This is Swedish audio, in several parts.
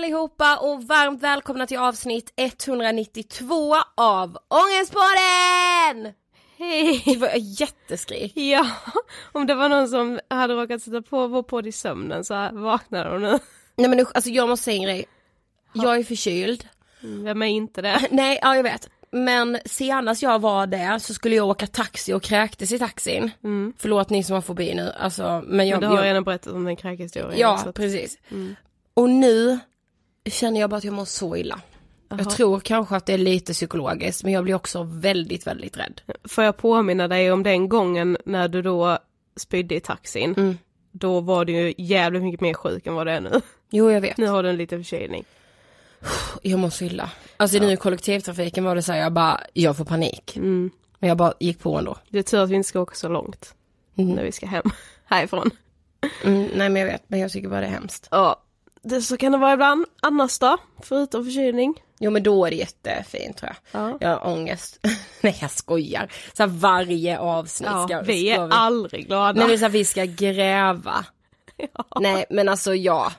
allihopa och varmt välkomna till avsnitt 192 av Ångestpodden! Hej! Det var jätteskrik. Ja, om det var någon som hade råkat sätta på vår podd i sömnen så vaknar de nu. Nej men alltså jag måste säga en grej. Jag är förkyld. Vem är inte det? Nej, ja jag vet. Men senast jag var där så skulle jag åka taxi och kräktes i taxin. Förlåt ni som har fobi nu, alltså men jag... Men du har jag redan berättat om den kräkhistorien. ja, precis. Och nu känner jag bara att jag mår så illa. Jag tror kanske att det är lite psykologiskt men jag blir också väldigt, väldigt rädd. Får jag påminna dig om den gången när du då spydde i taxin? Mm. Då var du ju jävligt mycket mer sjuk än vad det är nu. Jo jag vet. Nu har du en liten förkylning. Jag mår så illa. Alltså nu i kollektivtrafiken var det så här, jag bara, jag får panik. Mm. Men jag bara gick på ändå. Det är tur att vi inte ska åka så långt Mm. när vi ska hem härifrån. Mm, nej men jag vet, men jag tycker bara det är hemskt. Ja, det, så kan det vara ibland. Annars då? Förutom förkylning? Jo men då är det jättefint tror jag. Ja. Jag har ångest. nej jag skojar. Så här, varje avsnitt Ja, ska, vi ska är aldrig glada. Nej men så här, vi ska gräva. Nej men alltså jag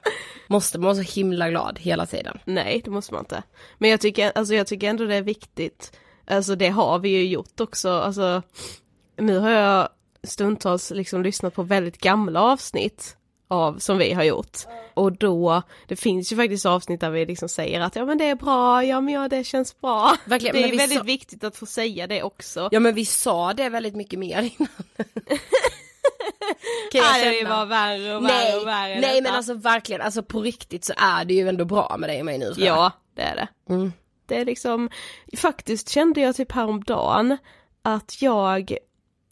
måste vara så himla glad hela tiden. Nej, det måste man inte. Men jag tycker, alltså, jag tycker ändå det är viktigt, alltså det har vi ju gjort också, alltså nu har jag stundtals liksom lyssnat på väldigt gamla avsnitt av som vi har gjort. Och då, det finns ju faktiskt avsnitt där vi liksom säger att ja men det är bra, ja men ja det känns bra. Verkligen, det är vi väldigt sa- viktigt att få säga det också. Ja men vi sa det väldigt mycket mer innan. kan jag Nej, det känna. var värre och värre nej, och värre. nej detta. men alltså verkligen, alltså på riktigt så är det ju ändå bra med dig och mig nu jag. Ja, det är det. Mm. Det är liksom, faktiskt kände jag typ häromdagen att jag,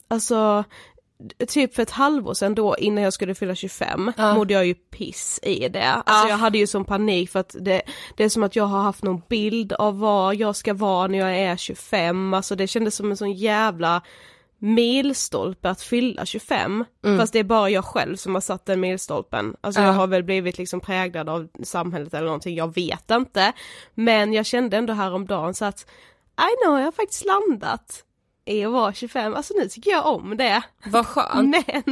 alltså typ för ett halvår sedan då innan jag skulle fylla 25 Ja. mådde jag ju piss i det. Alltså Ja. jag hade ju sån panik för att det, det är som att jag har haft någon bild av vad jag ska vara när jag är 25, alltså det kändes som en sån jävla milstolpe att fylla 25. Fast det är bara jag själv som har satt den milstolpen. Alltså Ja. jag har väl blivit liksom präglad av samhället eller någonting, jag vet inte. Men jag kände ändå häromdagen så att, nu har jag faktiskt landat i att vara 25, alltså nu tycker jag om det. Vad skönt.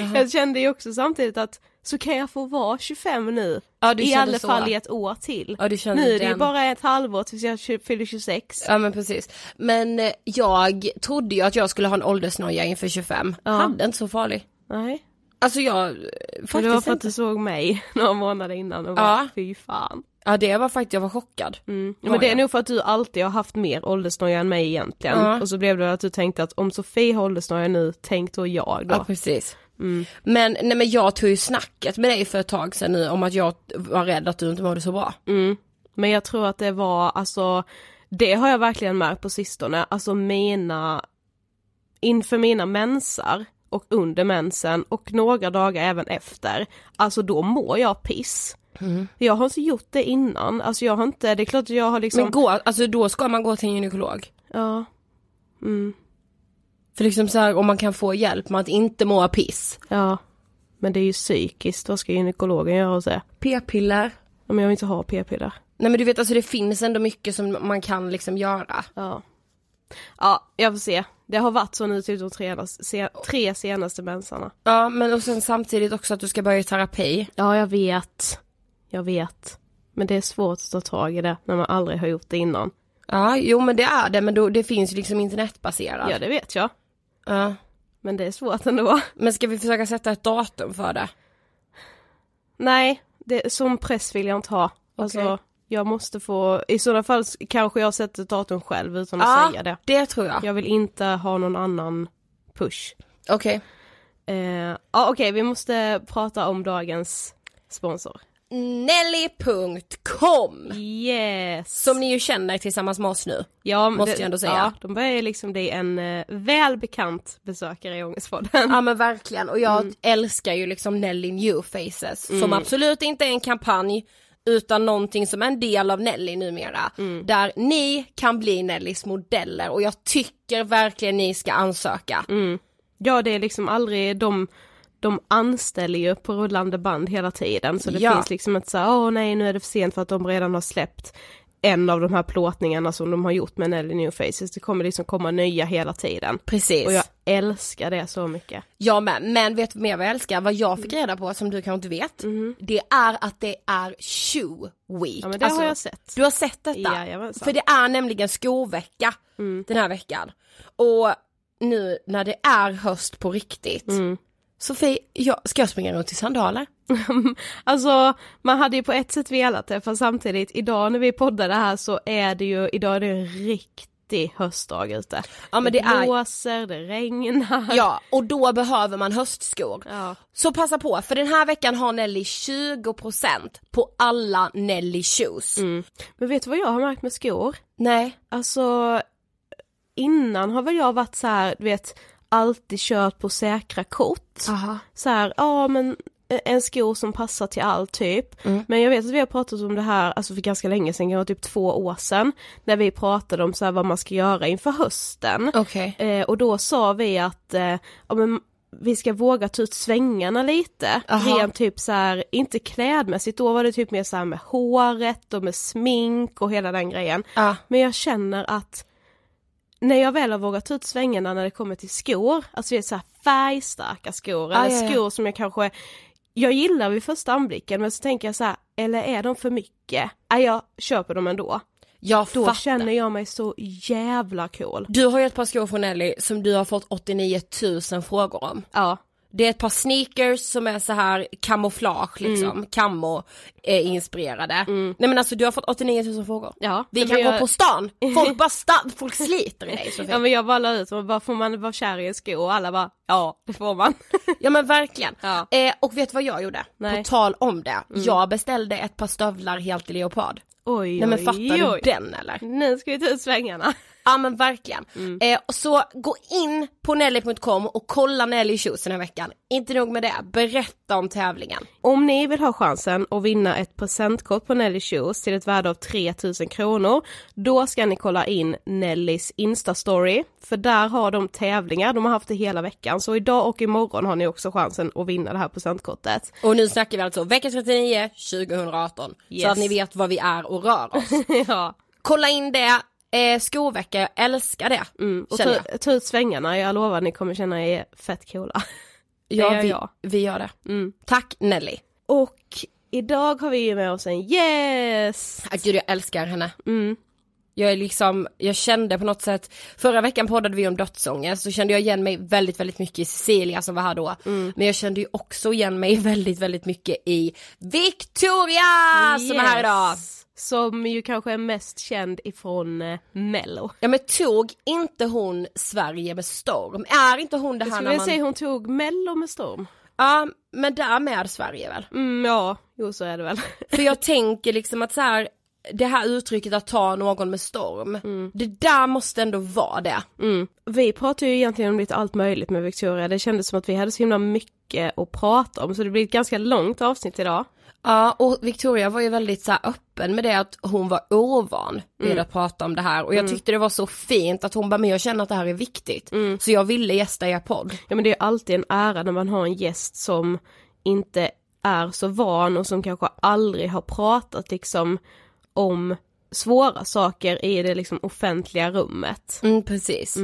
Men jag kände ju också samtidigt att så kan jag få vara 25 nu. Ja, du I alla så. fall i ett år till. Ja, nu är det ju bara ett halvår tills jag fyller 26. Ja men precis. Men eh, jag trodde ju att jag skulle ha en åldersnoja inför 25. Ja. Hade inte så farlig. Nej, Alltså jag, för det var faktiskt för att inte. du såg mig några månader innan och bara, Ja. fy fan. Ja det var faktiskt, jag var chockad. Mm. Var Men det är nog för att du alltid har haft mer åldersnoja än mig egentligen. Ja. Och så blev det att du tänkte att om Sofie har åldersnoja nu, tänk då jag då. Ja precis. Mm. Men nej men jag tog ju snacket med dig för ett tag sedan nu om att jag var rädd att du inte mådde så bra. Mm. Men jag tror att det var, alltså, det har jag verkligen märkt på sistone, alltså mina, inför mina mensar och under mensen och några dagar även efter, alltså då mår jag piss. Jag har inte gjort det innan, alltså jag har inte, det är klart att jag har liksom, Men gå, alltså då ska man gå till en gynekolog. ja, mm, För liksom så här, om man kan få hjälp med att inte må piss. ja, men det är ju psykiskt, vad ska gynekologen göra och säga? P-piller. Om jag inte har p-piller. Nej men du vet alltså det finns ändå mycket som man kan liksom göra. Ja. Ja, jag får se. Det har varit så nu typ de tre, tre senaste mensarna. Ja men och sen samtidigt också att du ska börja i terapi. Ja, jag vet. Jag vet. Men det är svårt att ta tag i det när man aldrig har gjort det innan. Ja jo men det är det men då, det finns ju liksom internetbaserat. Ja, det vet jag. Ja. Men det är svårt ändå. Men ska vi försöka sätta ett datum för det? Nej, det, som press vill jag inte ha. Alltså, Okej. jag måste få, i sådana fall kanske jag sätter ett datum själv utan att säga det. det tror jag. Jag vill inte ha någon annan push. Okej. Eh, ja, okej, vi måste prata om dagens sponsor. Nelly.com Yes! Som ni ju känner tillsammans med oss nu. ja, måste det, jag ändå säga. Ja, de börjar liksom bli en eh, välbekant besökare i Ångestpodden. Ja men verkligen och jag älskar ju liksom Nelly New Faces som absolut inte är en kampanj utan någonting som är en del av Nelly numera. Där ni kan bli Nellys modeller och jag tycker verkligen ni ska ansöka. Ja, det är liksom aldrig de de anställer ju på rullande band hela tiden så det Ja. finns liksom inte så här, åh nej nu är det för sent för att de redan har släppt en av de här plåtningarna som de har gjort med Nelly New Faces. Det kommer liksom komma nya hela tiden. Precis. Och jag älskar det så mycket. Jag med, men vet du mer vad jag älskar? Vad jag fick reda på som du kanske inte vet. Det är att det är shoe week. Ja men det Alltså, har jag sett. Du har sett detta? Jajamensan. För det är nämligen skovecka den här veckan. Och nu när det är höst på riktigt. Sofie, jag, ska jag springa runt i sandaler? Alltså man hade ju på ett sätt velat det för samtidigt idag när vi poddar det här så är det ju, idag är det en riktig höstdag ute. Ja men det är, blåser, det regnar. ja och då behöver man höstskor. Ja. Så passa på, för den här veckan har Nelly 20% på alla Nelly shoes. Men vet du vad jag har märkt med skor? Nej. Alltså innan har väl jag varit så här, du vet, alltid kört på säkra kort. Aha. Så här, ja men eh, en sko som passar till allt typ. Mm. Men jag vet att vi har pratat om det här, alltså för ganska länge sedan, kanske typ två år sedan. När vi pratade om så här vad man ska göra inför hösten. Okej. Eh, och då sa vi att eh, ja, men vi ska våga ta ut svängarna lite. Aha. Rent typ så här, inte klädmässigt, då var det typ mer så här med håret och med smink och hela den grejen. Ja. Men jag känner att när jag väl har vågat ut svängarna när det kommer till skor, alltså det är så här färgstarka skor Ah, eller ja, ja. skor som jag kanske jag gillar vid första anblicken men så tänker jag så här, eller är de för mycket? Nej jag köper dem ändå. Jag Då fattar. känner jag mig så jävla cool. Du har ju ett par skor från Nelly som du har fått 89 000 frågor om. Ja. Det är ett par sneakers som är så här kamouflage liksom, Mm. camo eh, inspirerade. Nej men alltså du har fått 89 000 frågor. Ja. Vi kan jag- gå på stan, folk bara sta- folk sliter i dig Sofie. Ja men jag bara la ut, och bara får man vara kär i en sko och alla bara ja det får man. Ja men verkligen. Ja. Eh, och vet du vad jag gjorde? Nej. Mm. På tal om det, jag beställde ett par stövlar helt i leopard. Oj Nej men oj, fattar oj. du den eller? Nu ska vi ta ut svängarna. Ja men verkligen. Mm. Eh, så gå in på nelly.com och kolla Nelly Shoes den här veckan. Inte nog med det, berätta om tävlingen. Om ni vill ha chansen att vinna ett presentkort på Nelly Shoes till ett värde av 3000 kronor, då ska ni kolla in Nellys Insta-story, för där har de tävlingar, de har haft det hela veckan, så idag och imorgon har ni också chansen att vinna det här presentkortet. Och nu snackar vi alltså vecka 39 2018. Så Yes. att ni vet vad vi är och rör oss. ja. Kolla in det, eh, skovecka, jag älskar det. Mm, och ta, jag. ta ut svängarna, jag lovar ni kommer känna er fett coola. Ja, gör vi, jag. vi gör det. Mm. Tack Nelly. Och idag har vi ju med oss en yes! Ah, Gud jag älskar henne. Mm. Jag är liksom, jag kände på något sätt, förra veckan poddade vi om dödsångest så kände jag igen mig väldigt, väldigt mycket i Cecilia som var här då. Mm. Men jag kände ju också igen mig väldigt, väldigt mycket i Victoria som är här idag. Som ju kanske är mest känd ifrån eh, Mello. Ja men tog inte hon Sverige med storm? Är inte hon det Jag här skulle när man... säga hon tog Mello med storm. Ja men där med Sverige väl? Mm, ja, jo så är det väl. För jag tänker liksom att så här, det här uttrycket att ta någon med storm, det där måste ändå vara det. Mm. Vi pratar ju egentligen om lite allt möjligt med Victoria. Det kändes som att vi hade så himla mycket att prata om så det blir ett ganska långt avsnitt idag. Ja och Victoria var ju väldigt så öppen med det att hon var ovan vid att prata om det här och jag tyckte det var så fint att hon bara men jag känner att det här är viktigt. Så jag ville gästa er podd. Ja men det är alltid en ära när man har en gäst som inte är så van och som kanske aldrig har pratat liksom om svåra saker i det liksom offentliga rummet. Mm, precis.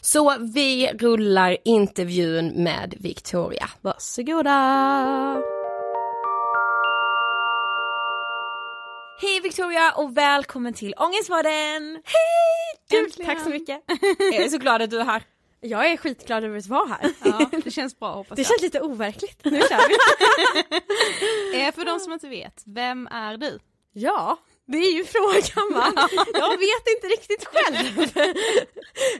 Så vi rullar intervjun med Victoria. Varsågoda! Hej Victoria och välkommen till Ångestpodden! Hej! Tack så mycket. Jag är så glad att du är här. Jag är skitglad över att vara här. Ja, det känns bra hoppas Det jag. känns lite overkligt. Nu kör vi. Eh, för de som inte vet, vem är du? Ja, det är ju frågan va? Jag vet inte riktigt själv.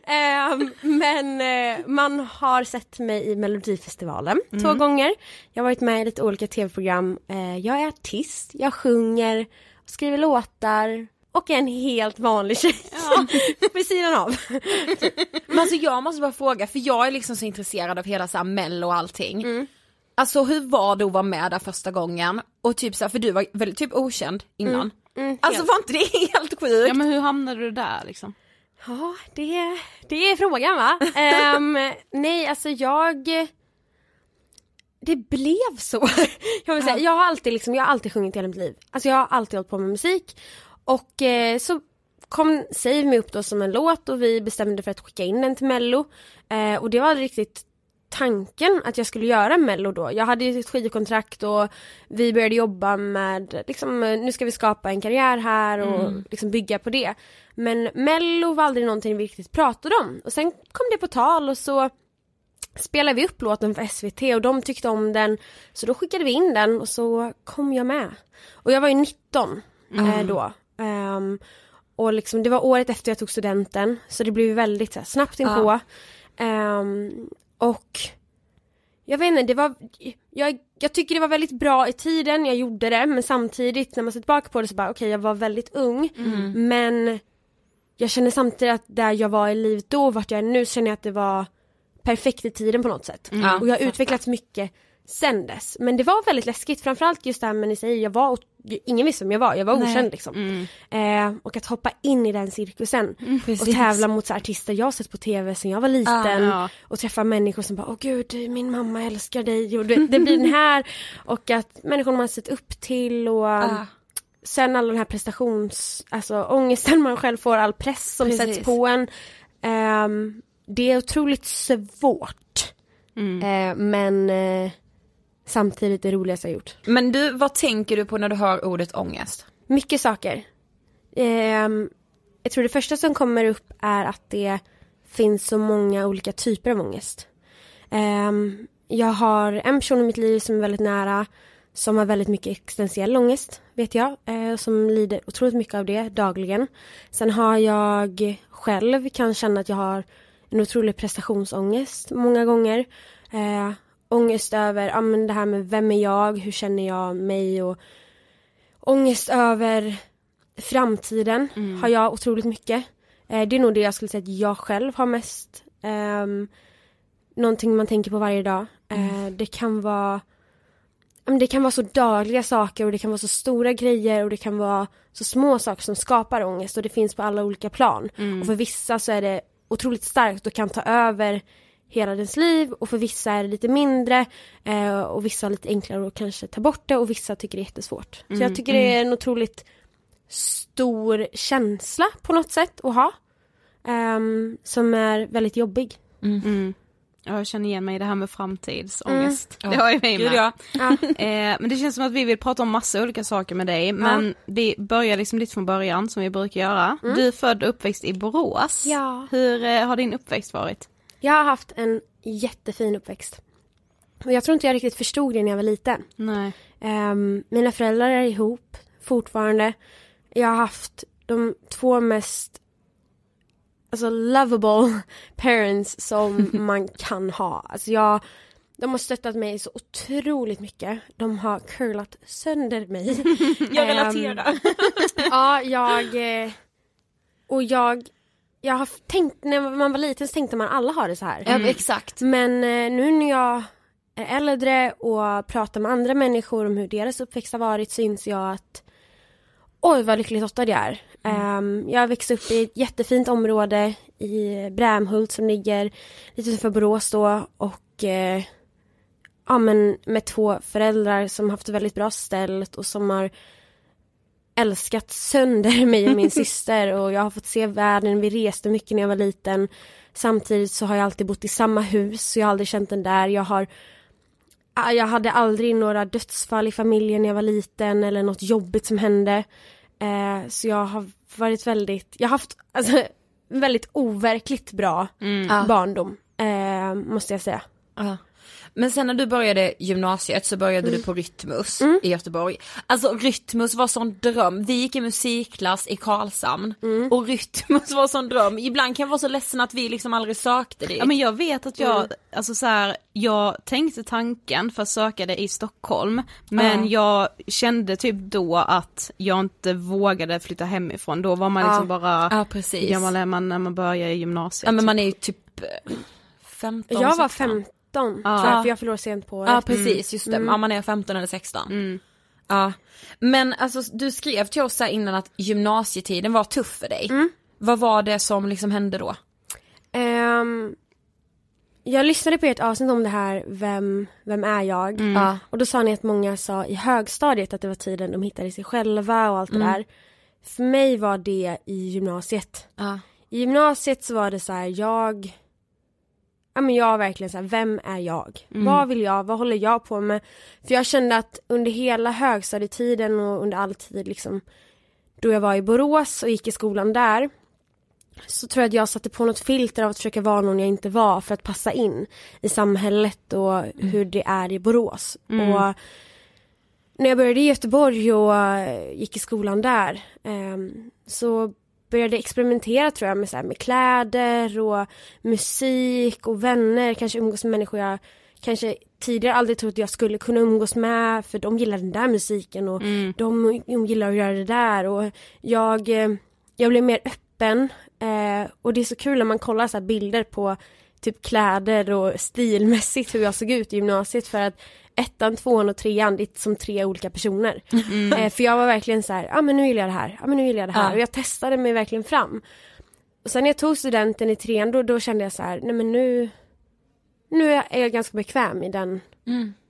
Ehm, men eh, man har sett mig i Melodifestivalen två gånger. Jag har varit med i lite olika tv-program. Eh, jag är artist, jag sjunger, skriver låtar och är en helt vanlig tjej. Vid sidan av. Men alltså jag måste bara fråga, för jag är liksom så intresserad av hela så här mello och allting. Alltså hur var det att vara med där första gången? Och typ så här, för du var väldigt typ okänd innan. Mm, Alltså helt. var inte det helt sjukt? Ja men hur hamnade du där liksom? Ja, det, det är frågan va? Ehm, nej, alltså jag... Det blev så. Jag, vill säga, jag har alltid liksom, jag har alltid sjungit hela mitt liv. Alltså jag har alltid hållit på med musik. Och eh, så kom Save Me upp då som en låt och vi bestämde för att skicka in den till Mello. Eh, och det var riktigt tanken att jag skulle göra Mello då. Jag hade ju ett skivkontrakt och vi började jobba med, liksom, eh, nu ska vi skapa en karriär här och liksom bygga på det. Men Mello var aldrig någonting vi riktigt pratade om. Och sen kom det på tal och så spelade vi upp låten för SVT och de tyckte om den. Så då skickade vi in den och så kom jag med. Och jag var ju 19 eh, då. Ehm, och liksom, det var året efter jag tog studenten så det blev väldigt här, snabbt inpå. Ehm, och jag vet inte, det var, jag, jag tycker det var väldigt bra i tiden, jag gjorde det men samtidigt när man ser tillbaka på det så bara okej jag var väldigt ung. Men jag känner samtidigt att där jag var i livet då och vart jag är nu känner jag att det var perfekt i tiden på något sätt. Ja, och jag har utvecklats mycket sen dess. Men det var väldigt läskigt, framförallt just det här med ni säger, jag var, ingen visste vem jag var, jag var okänd liksom. Eh, och att hoppa in i den cirkusen och tävla mot så artister jag sett på tv sen jag var liten ja. och träffa människor som bara åh gud min mamma älskar dig och det, det blir den här och att människor man sett upp till och Ah. sen all den här prestations, alltså ångesten man själv får, all press som Precis. sätts på en. Ehm, det är otroligt svårt. Eh, men eh, samtidigt det roligaste jag gjort. Men du, vad tänker du på när du hör ordet ångest? Mycket saker. Ehm, jag tror det första som kommer upp är att det finns så många olika typer av ångest. Ehm, jag har en person i mitt liv som är väldigt nära som har väldigt mycket existentiell ångest, vet jag, eh, som lider otroligt mycket av det dagligen. Sen har jag själv kan känna att jag har en otrolig prestationsångest många gånger. Eh, ångest över, ja men det här med vem är jag, hur känner jag mig och ångest över framtiden Mm. har jag otroligt mycket. Eh, det är nog det jag skulle säga att jag själv har mest. Um, någonting man tänker på varje dag. Eh, det kan vara det kan vara så dagliga saker och det kan vara så stora grejer och det kan vara så små saker som skapar ångest och det finns på alla olika plan. Och för vissa så är det otroligt starkt och kan ta över hela ens liv och för vissa är det lite mindre eh, och vissa har lite enklare att kanske ta bort det och vissa tycker det är jättesvårt. Så jag tycker det är en otroligt stor känsla på något sätt att ha. ehm, som är väldigt jobbig. Mm. Ja, jag känner igen mig i det här med framtidsångest. Det har ju Gud, med. ja. Eh, men det känns som att vi vill prata om massa olika saker med dig, men vi börjar liksom lite från början som vi brukar göra. Du är född och uppväxt i Borås. Ja. Hur eh, har din uppväxt varit? Jag har haft en jättefin uppväxt. Och jag tror inte jag riktigt förstod det när jag var liten. Nej. Ehm, mina föräldrar är ihop fortfarande. Jag har haft de två mest alltså lovable parents som man kan ha. Alltså jag, de har stöttat mig så otroligt mycket. De har curlat sönder mig. Jag relaterar. ja, jag... eh, Och jag... Jag har tänkt, när man var liten så tänkte man alla har det så här. Ja, exakt. Men eh, nu när jag är äldre och pratar med andra människor om hur deras uppväxt har varit så inser jag att oj vad lyckligt lottad jag är. Ehm, jag har växt upp i ett jättefint område i Brämhult som ligger lite utanför Borås då och eh, ja men med två föräldrar som haft det väldigt bra ställt och som har älskat sönder mig och min syster och jag har fått se världen, vi reste mycket när jag var liten. Samtidigt så har jag alltid bott i samma hus så jag har aldrig känt den där. Jag har Ah, jag hade aldrig några dödsfall i familjen när jag var liten eller något jobbigt som hände. Eh, så jag har varit väldigt, jag har haft alltså, väldigt overkligt bra Ja. barndom. Eh, måste jag säga. Ja. Men sen när du började gymnasiet så började du på Rytmus i Göteborg. Alltså Rytmus var sån dröm, vi gick i musikklass i Karlshamn och Rytmus var sån dröm. Ibland kan jag vara så ledsen att vi liksom aldrig sökte dit. Ja men jag vet att jag, alltså så här, jag tänkte tanken för att söka det i Stockholm, men jag kände typ då att jag inte vågade flytta hemifrån, då var man liksom bara, Ja precis. gammal är man när man börjar i gymnasiet? Ja men man är ju typ eh, 15, Jag var 16. 15 tror Ja. jag, för jag förlorade sent på året. Ja precis, just det. Ja man är 15 eller 16. Mm. Ja. Men alltså du skrev till oss här innan att gymnasietiden var tuff för dig. Vad var det som liksom hände då? Ehm, jag lyssnade på ert avsnitt om det här, vem, vem är jag? Ja. Och då sa ni att många sa i högstadiet att det var tiden de hittade sig själva och allt det där. För mig var det i gymnasiet. Ja. I gymnasiet så var det så här, jag Ja men jag verkligen så här, vem är jag? Vad vill jag? Vad håller jag på med? För jag kände att under hela högstadietiden och under all tid liksom Då jag var i Borås och gick i skolan där Så tror jag att jag satte på något filter av att försöka vara någon jag inte var för att passa in i samhället och hur det är i Borås. Och när jag började i Göteborg och eh, gick i skolan där ehm, så började experimentera tror jag med, så här, med kläder och musik och vänner, kanske umgås med människor jag kanske tidigare aldrig trott jag skulle kunna umgås med för de gillar den där musiken och de, de gillar att göra det där. Och jag, eh, jag blev mer öppen eh, och det är så kul när man kollar så här bilder på typ kläder och stilmässigt hur jag såg ut i gymnasiet för att ettan, tvåan och trean, det är som tre olika personer. Eh, för jag var verkligen så här, ja ah, men nu vill jag det här, ja ah, men nu vill jag det här Ja. och jag testade mig verkligen fram. Och sen när jag tog studenten i trean då, då kände jag så här, nej men nu, nu är jag ganska bekväm i den,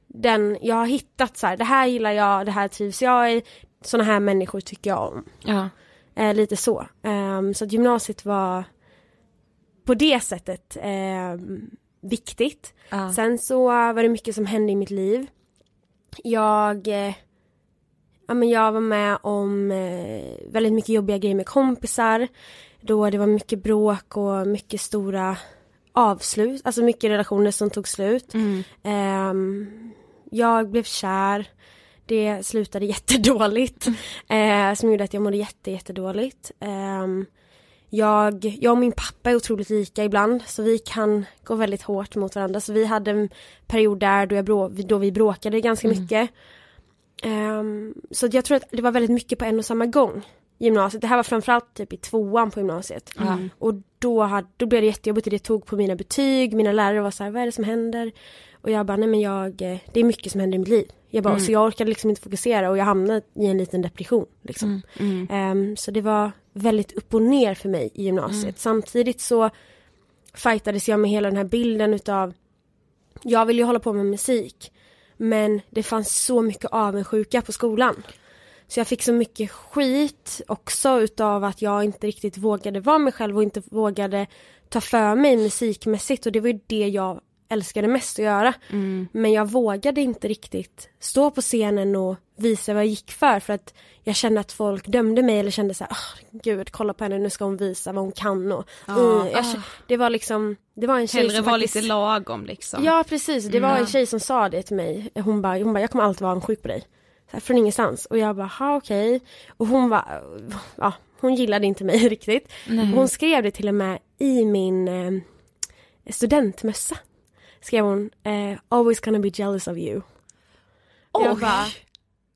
den, jag har hittat så här, det här gillar jag, det här trivs jag i, sådana här människor tycker jag om. Ja. Eh, lite så. Ehm, så att gymnasiet var på det sättet ehm, viktigt. Ja. Sen så var det mycket som hände i mitt liv. Jag, eh, ja men jag var med om eh, väldigt mycket jobbiga grejer med kompisar. Då det var mycket bråk och mycket stora avslut, alltså mycket relationer som tog slut. Ehm, jag blev kär. Det slutade jättedåligt. Eh, som gjorde att jag mådde jätte, jättedåligt. Ehm, jag, jag och min pappa är otroligt lika ibland så vi kan gå väldigt hårt mot varandra. Så vi hade en period där då, brå, då vi bråkade ganska mycket. Ehm, så jag tror att det var väldigt mycket på en och samma gång. i Gymnasiet, det här var framförallt typ i tvåan på gymnasiet. Och då, hade, då blev det jättejobbigt och det tog på mina betyg, mina lärare var så här, vad är det som händer? Och jag bara, nej men jag, eh, det är mycket som händer i mitt liv. Jag bara, så jag orkade liksom inte fokusera och jag hamnade i en liten depression. Liksom. Ehm, så det var väldigt upp och ner för mig i gymnasiet. Samtidigt så fightades jag med hela den här bilden utav, jag vill ju hålla på med musik. Men det fanns så mycket avundsjuka på skolan. Så jag fick så mycket skit också utav att jag inte riktigt vågade vara mig själv och inte vågade ta för mig musikmässigt och det var ju det jag älskade mest att göra. Men jag vågade inte riktigt stå på scenen och visa vad jag gick för för att jag kände att folk dömde mig eller kände så här, "Åh, gud kolla på henne nu ska hon visa vad hon kan och mm, jag, k- det var liksom, det var en tjej Hellre som vara faktiskt, lite lagom liksom. Ja precis, det var en tjej som sa det till mig. Hon bara, hon bara jag kommer alltid vara avundsjuk på dig. Så här, från ingenstans. Och jag bara, ha okej. Och hon var, ja, hon gillade inte mig riktigt. Hon skrev det till och med i min eh, studentmössa. Skrev hon, eh, always gonna be jealous of you. Jag Oj. bara,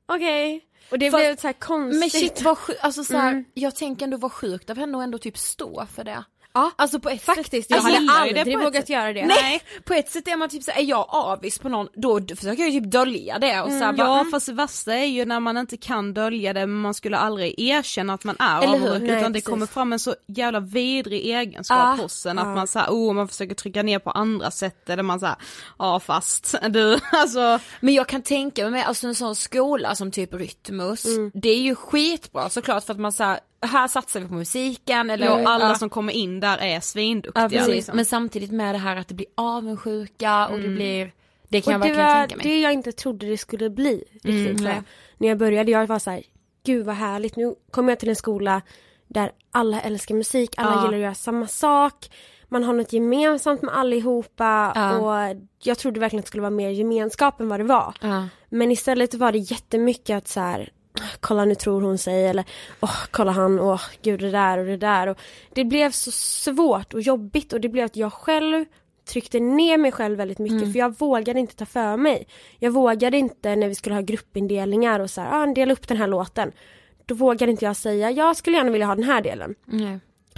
okej. Och det Fast- blev så konstigt. Men shit vad sjukt, alltså så här, Mm. jag tänker ändå vad sjukt av henne att ändå typ stå för det. Ja, Alltså på ett faktiskt. sätt, Jag alltså, hade det aldrig vågat göra det. Nej, på ett sätt är man typ så är jag avis på någon, då försöker jag typ dölja det och så här, bara, Ja mm. fast det värsta är ju när man inte kan dölja det men man skulle aldrig erkänna att man är Eller avundsjuk Nej, utan det precis. kommer fram en så jävla vidrig egenskap Ja, hos en att man såhär, oh man försöker trycka ner på andra sätt eller man såhär, ja fast du alltså Men jag kan tänka mig, alltså en sån skola som typ Rytmus, det är ju skitbra såklart för att man säger här satsar vi på musiken eller och alla ja. som kommer in där är svinduktiga Ja liksom. men samtidigt med det här att det blir avundsjuka och det blir, det kan jag Och det verkligen var tänka mig. det jag inte trodde det skulle bli riktigt jag. nej. När jag började, jag var så här, gud vad härligt, nu kommer jag till en skola där alla älskar musik, alla Ja. gillar att göra samma sak. Man har något gemensamt med allihopa Ja. och jag trodde verkligen att det skulle vara mer gemenskap än vad det var. Ja. Men istället var det jättemycket att så här, kolla nu tror hon sig eller åh kolla han, åh gud det där och det där. Och det blev så svårt och jobbigt och det blev att jag själv tryckte ner mig själv väldigt mycket för jag vågade inte ta för mig. Jag vågade inte när vi skulle ha gruppindelningar och så här, ah, dela upp den här låten. Då vågade inte jag säga, jag skulle gärna vilja ha den här delen.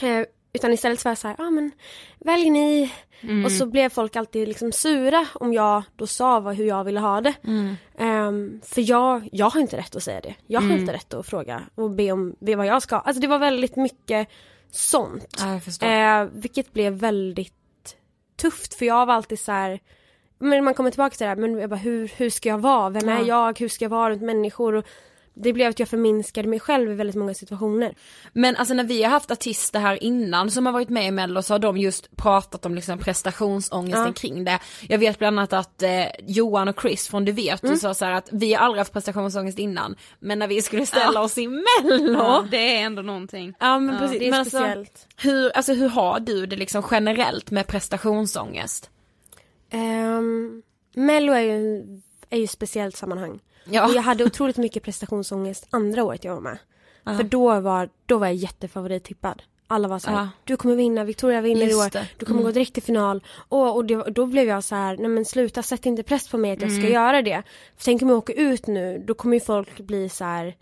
Eh, utan istället så var jag så här, ja ah, men välj ni. Och så blev folk alltid liksom sura om jag då sa vad, hur jag ville ha det. Ehm, för jag, jag har inte rätt att säga det. Jag har inte rätt att fråga och be om be vad jag ska. Alltså det var väldigt mycket sånt. Ja. Eh, vilket blev väldigt tufft för jag var alltid så här men man kommer tillbaka till det här, men jag bara, hur, hur ska jag vara? Vem är Ja. jag? Hur ska jag vara runt människor? Och det blev att jag förminskade mig själv i väldigt många situationer. Men alltså när vi har haft artister här innan som har varit med i Mello så har de just pratat om liksom prestationsångesten Ja. kring det. Jag vet bland annat att eh, Johan och Chris från Du vet, Mm. du sa så här att vi har aldrig haft prestationsångest innan men när vi skulle ställa oss i Mello. Ja, det är ändå någonting. Ja men precis. Det är men alltså, speciellt. hur, alltså hur har du det liksom generellt med prestationsångest? Um, Mello är ju, är ju ett speciellt sammanhang. Ja. Och jag hade otroligt mycket prestationsångest andra året jag var med. För då var, då var jag jättefavorittippad. Alla var så här, Ja. du kommer vinna, Victoria vinner i Just år, det. du kommer gå direkt till final. Och, och det, då blev jag så här, nej men sluta, sätt inte press på mig att jag ska göra det. För tänk om jag åker ut nu, då kommer ju folk bli så här,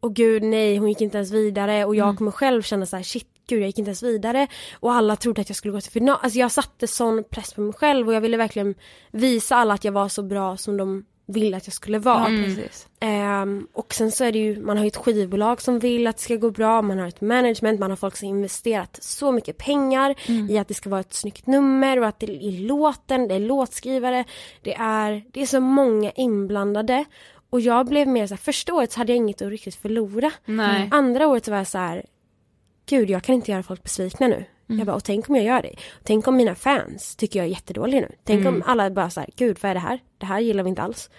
åh gud nej, hon gick inte ens vidare och jag kommer själv känna så här, shit gud jag gick inte ens vidare. Och alla trodde att jag skulle gå till final. Alltså jag satte sån press på mig själv och jag ville verkligen visa alla att jag var så bra som de ville att jag skulle vara. precis. Ehm, och sen så är det ju, man har ju ett skivbolag som vill att det ska gå bra, man har ett management, man har folk som investerat så mycket pengar i att det ska vara ett snyggt nummer och att det är låten, det är låtskrivare, det är, det är så många inblandade. Och jag blev mer så här, första året så hade jag inget att riktigt förlora. Nej. Andra året så var jag så här, gud jag kan inte göra folk besvikna nu. Jag bara, och tänk om jag gör det? Tänk om mina fans tycker jag är jättedålig nu? Tänk om alla bara såhär, gud vad är det här? Det här gillar vi inte alls.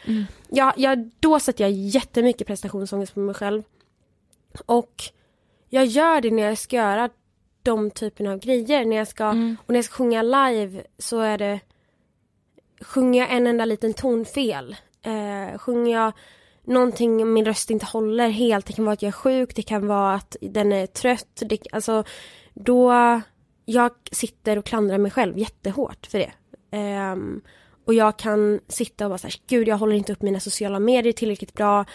Ja, jag, då sätter jag jättemycket prestationsångest på mig själv. Och jag gör det när jag ska göra de typerna av grejer. När jag ska, Och när jag ska sjunga live så är det Sjunger jag en enda liten ton fel eh, Sjunger jag någonting min röst inte håller helt, det kan vara att jag är sjuk, det kan vara att den är trött, det, alltså då jag sitter och klandrar mig själv jättehårt för det. Ehm, och jag kan sitta och bara såhär, gud jag håller inte upp mina sociala medier tillräckligt bra.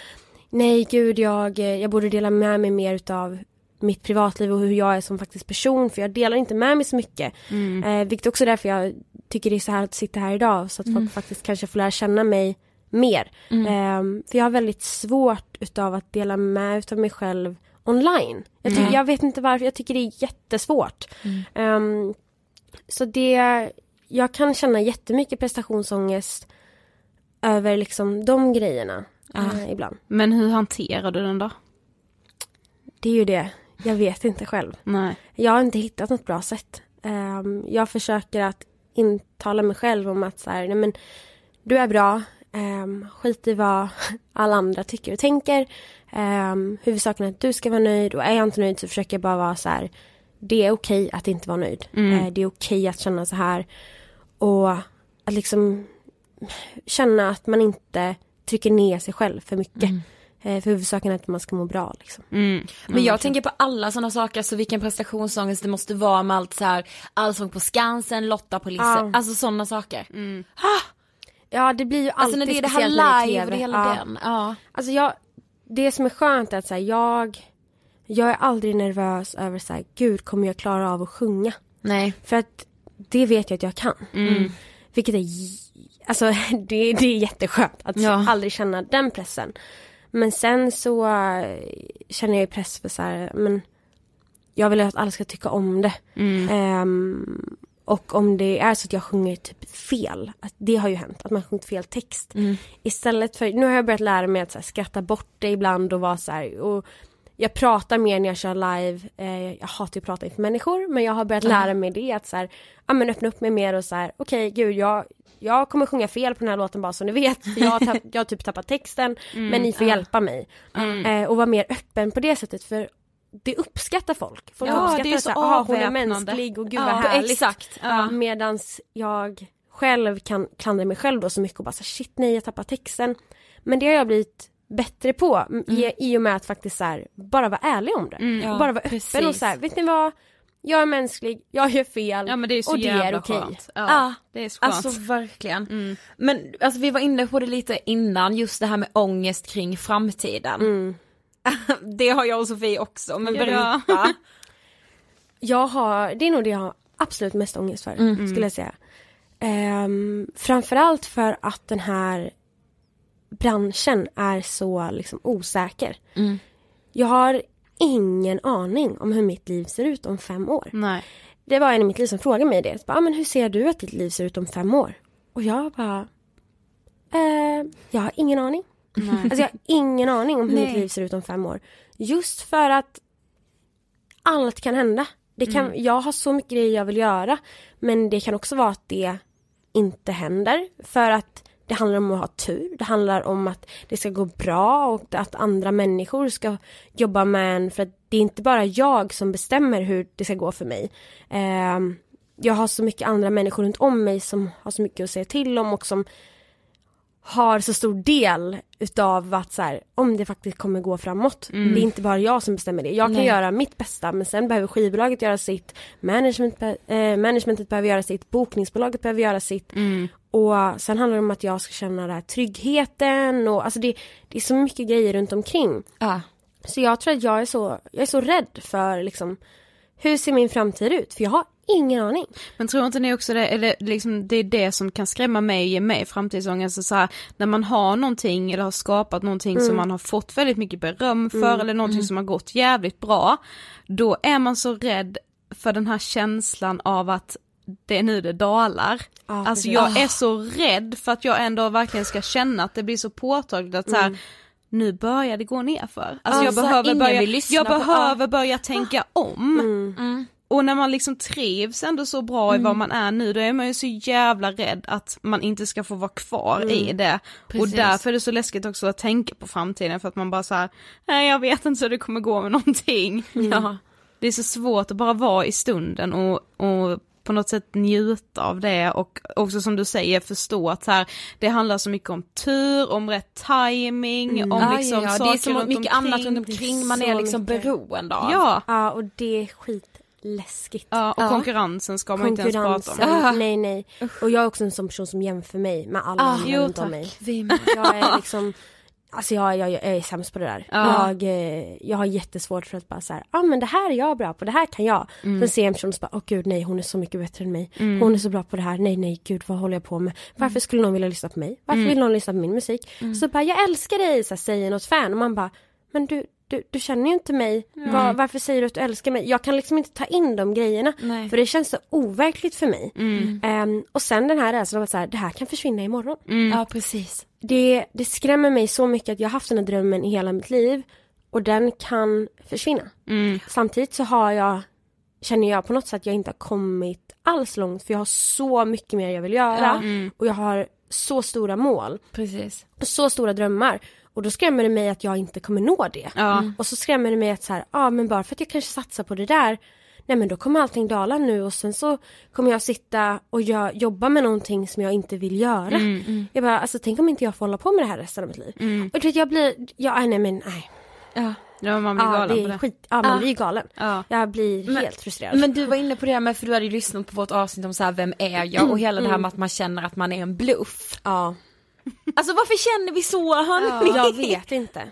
Nej gud jag, jag borde dela med mig mer utav mitt privatliv och hur jag är som faktiskt person för jag delar inte med mig så mycket. Mm. Eh, vilket också är därför jag tycker det är så här att sitta här idag så att folk faktiskt kanske får lära känna mig mer. Eh, för jag har väldigt svårt utav att dela med utav mig själv online. Jag, ty- jag vet inte varför, jag tycker det är jättesvårt. Ehm, så det, jag kan känna jättemycket prestationsångest över liksom de grejerna eh, ibland. Men hur hanterar du den då? Det är ju det, jag vet inte själv. Nej. Jag har inte hittat något bra sätt. Ehm, jag försöker att intala mig själv om att så här, nej men du är bra, um, skit i vad alla andra tycker och tänker. Um, huvudsaken är att du ska vara nöjd och är jag inte nöjd så försöker jag bara vara så här, det är okej att inte vara nöjd. Eh, det är okej att känna så här och att liksom känna att man inte trycker ner sig själv för mycket. Eh, för huvudsaken är att man ska må bra liksom. Men jag tänker på alla sådana saker, så vilken prestationsångest det måste vara med allt så här, Allsång på Skansen, Lotta på Lisse, Ja. alltså sådana saker. Ja det blir ju alltid Alltså när det är det här det live och TV. hela Ja. den. Ja. Alltså jag, det som är skönt är att så här, jag, jag är aldrig nervös över så här, gud kommer jag klara av att sjunga? Nej. För att det vet jag att jag kan. Vilket är, alltså det, det är jätteskönt att Ja. aldrig känna den pressen. Men sen så äh, känner jag ju press för så här, men jag vill att alla ska tycka om det. Ehm, och om det är så att jag sjunger typ fel, det har ju hänt, att man sjungit fel text. Istället för, nu har jag börjat lära mig att här, skratta bort det ibland och vara så här, och jag pratar mer när jag kör live, eh, jag hatar ju att prata inför människor men jag har börjat lära mig det att så här, ja men öppna upp mig mer och så här, okej gud jag, jag kommer sjunga fel på den här låten bara så ni vet, jag har, tapp, jag har typ tappat texten men ni får hjälpa mig. Eh, och vara mer öppen på det sättet för det uppskattar folk. Folk Ja, uppskattar det är så så här, "Ah, hon är avväpnande." mänsklig och gud Ja, vad härligt. exakt. Ja. Medans jag själv kan klandra mig själv då så mycket och bara så här, shit nej jag tappar texten. Men det har jag blivit bättre på m- i, i och med att faktiskt så här, bara vara ärlig om det. och bara vara öppen och precis. så här, vet ni vad? Jag är mänsklig, jag gör fel Ja men det är så och det är okej. skönt. Ja, Ja, det är så skönt. Alltså verkligen. Men alltså vi var inne på det lite innan, just det här med ångest kring framtiden. det har jag och Sofie också, men Ja. berätta. Jag har, det är nog det jag har absolut mest ångest för, Mm. skulle jag säga. Um, framförallt för att den här branschen är så liksom osäker. Mm. Jag har ingen aning om hur mitt liv ser ut om fem år. Nej. Det var en i mitt liv som frågade mig det. Så bara, ah, men hur ser du att ditt liv ser ut om fem år? Och jag bara, eh, jag har ingen aning. Alltså jag har ingen aning om hur mitt liv ser ut om fem år. Just för att allt kan hända. Det kan, Jag har så mycket grejer jag vill göra. Men det kan också vara att det inte händer. För att det handlar om att ha tur. Det handlar om att det ska gå bra och att andra människor ska jobba med en. För att det är inte bara jag som bestämmer hur det ska gå för mig. Ehm, jag har så mycket andra människor runt om mig som har så mycket att säga till om och som har så stor del utav att så här, om det faktiskt kommer gå framåt. Det är inte bara jag som bestämmer det. Jag kan göra mitt bästa men sen behöver skivbolaget göra sitt, management, eh, managementet behöver göra sitt, bokningsbolaget behöver göra sitt. Och sen handlar det om att jag ska känna den här tryggheten och alltså det, det är så mycket grejer runt omkring. Ja. Så jag tror att jag är så, jag är så rädd för liksom hur ser min framtid ut? För jag har ingen aning. Men tror inte ni också det, eller liksom, det är det som kan skrämma mig och ge mig framtidsångest, så här, när man har någonting eller har skapat någonting som man har fått väldigt mycket beröm för eller någonting som har gått jävligt bra, då är man så rädd för den här känslan av att det är nu det dalar. Ja, alltså jag är så rädd för att jag ändå verkligen ska känna att det blir så påtagligt att så här, nu börjar det gå nerför. Alltså Ja, jag behöver ingen börja, vill lyssna jag på- behöver börja tänka om. Och när man liksom trivs ändå så bra i Mm. vad man är nu, då är man ju så jävla rädd att man inte ska få vara kvar i det. Och Precis. därför är det så läskigt också att tänka på framtiden för att man bara så här, nej jag vet inte hur det kommer gå med någonting. Ja. Det är så svårt att bara vara i stunden och, och på något sätt njuta av det och också som du säger förstå att här, det handlar så mycket om tur, om rätt timing, om Ja, liksom ja, ja. saker Det är så mycket omkring. annat runt omkring man är liksom mycket. beroende av. Ja, Ja och det är skitläskigt. ja och Ja. konkurrensen ska man inte ens prata om. nej nej. Och jag är också en sån person som jämför mig med alla Ah, jo, runt om mig. Jag är liksom, alltså jag, jag, jag är sämst på det där. Ja. Jag, eh, jag har jättesvårt för att bara så ja ah, men det här är jag bra på, det här kan jag. Mm. Sen ser jag en person så bara, åh gud nej hon är så mycket bättre än mig. Hon är så bra på det här, nej nej gud vad håller jag på med. Varför Mm. skulle någon vilja lyssna på mig? Varför vill någon lyssna på min musik? Så bara, jag älskar dig, så här, säger något fan och man bara, men du, du, du känner ju inte mig. Var, varför säger du att du älskar mig? Jag kan liksom inte ta in de grejerna. Nej. För det känns så overkligt för mig. Mm. Ehm, och sen den här rädslan att så här, det här kan försvinna imorgon. Ja precis. Det, det skrämmer mig så mycket att jag har haft den här drömmen i hela mitt liv och den kan försvinna. Mm. Samtidigt så har jag, känner jag på något sätt att jag inte har kommit alls långt för jag har så mycket mer jag vill göra och jag har så stora mål Precis. och så stora drömmar och då skrämmer det mig att jag inte kommer nå det. Ja. Och så skrämmer det mig att så här, ja men bara för att jag kanske satsar på det där Nej men då kommer allting dala nu och sen så kommer jag sitta och jag, jobba med någonting som jag inte vill göra. Jag bara, alltså tänk om inte jag får hålla på med det här resten av mitt liv. Och du vet jag blir, ja nej men nej. Ja. Ja, man blir Ja galen det på det. skit, ja man Ah. blir galen. Ja. Jag blir Men- helt frustrerad. Men du var inne på det här med, för du hade ju lyssnat på vårt avsnitt om så här, vem är jag och hela det här med att man känner att man är en bluff. Ja, Alltså varför känner vi så hörni? jag vet inte.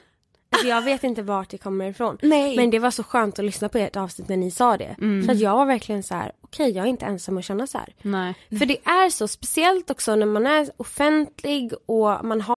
Alltså, jag vet inte vart det kommer ifrån. Nej. Men det var så skönt att lyssna på ert avsnitt när ni sa det. För att jag var verkligen så här: okej jag är inte ensam att känna så här. Nej. För det är så speciellt också när man är offentlig och man har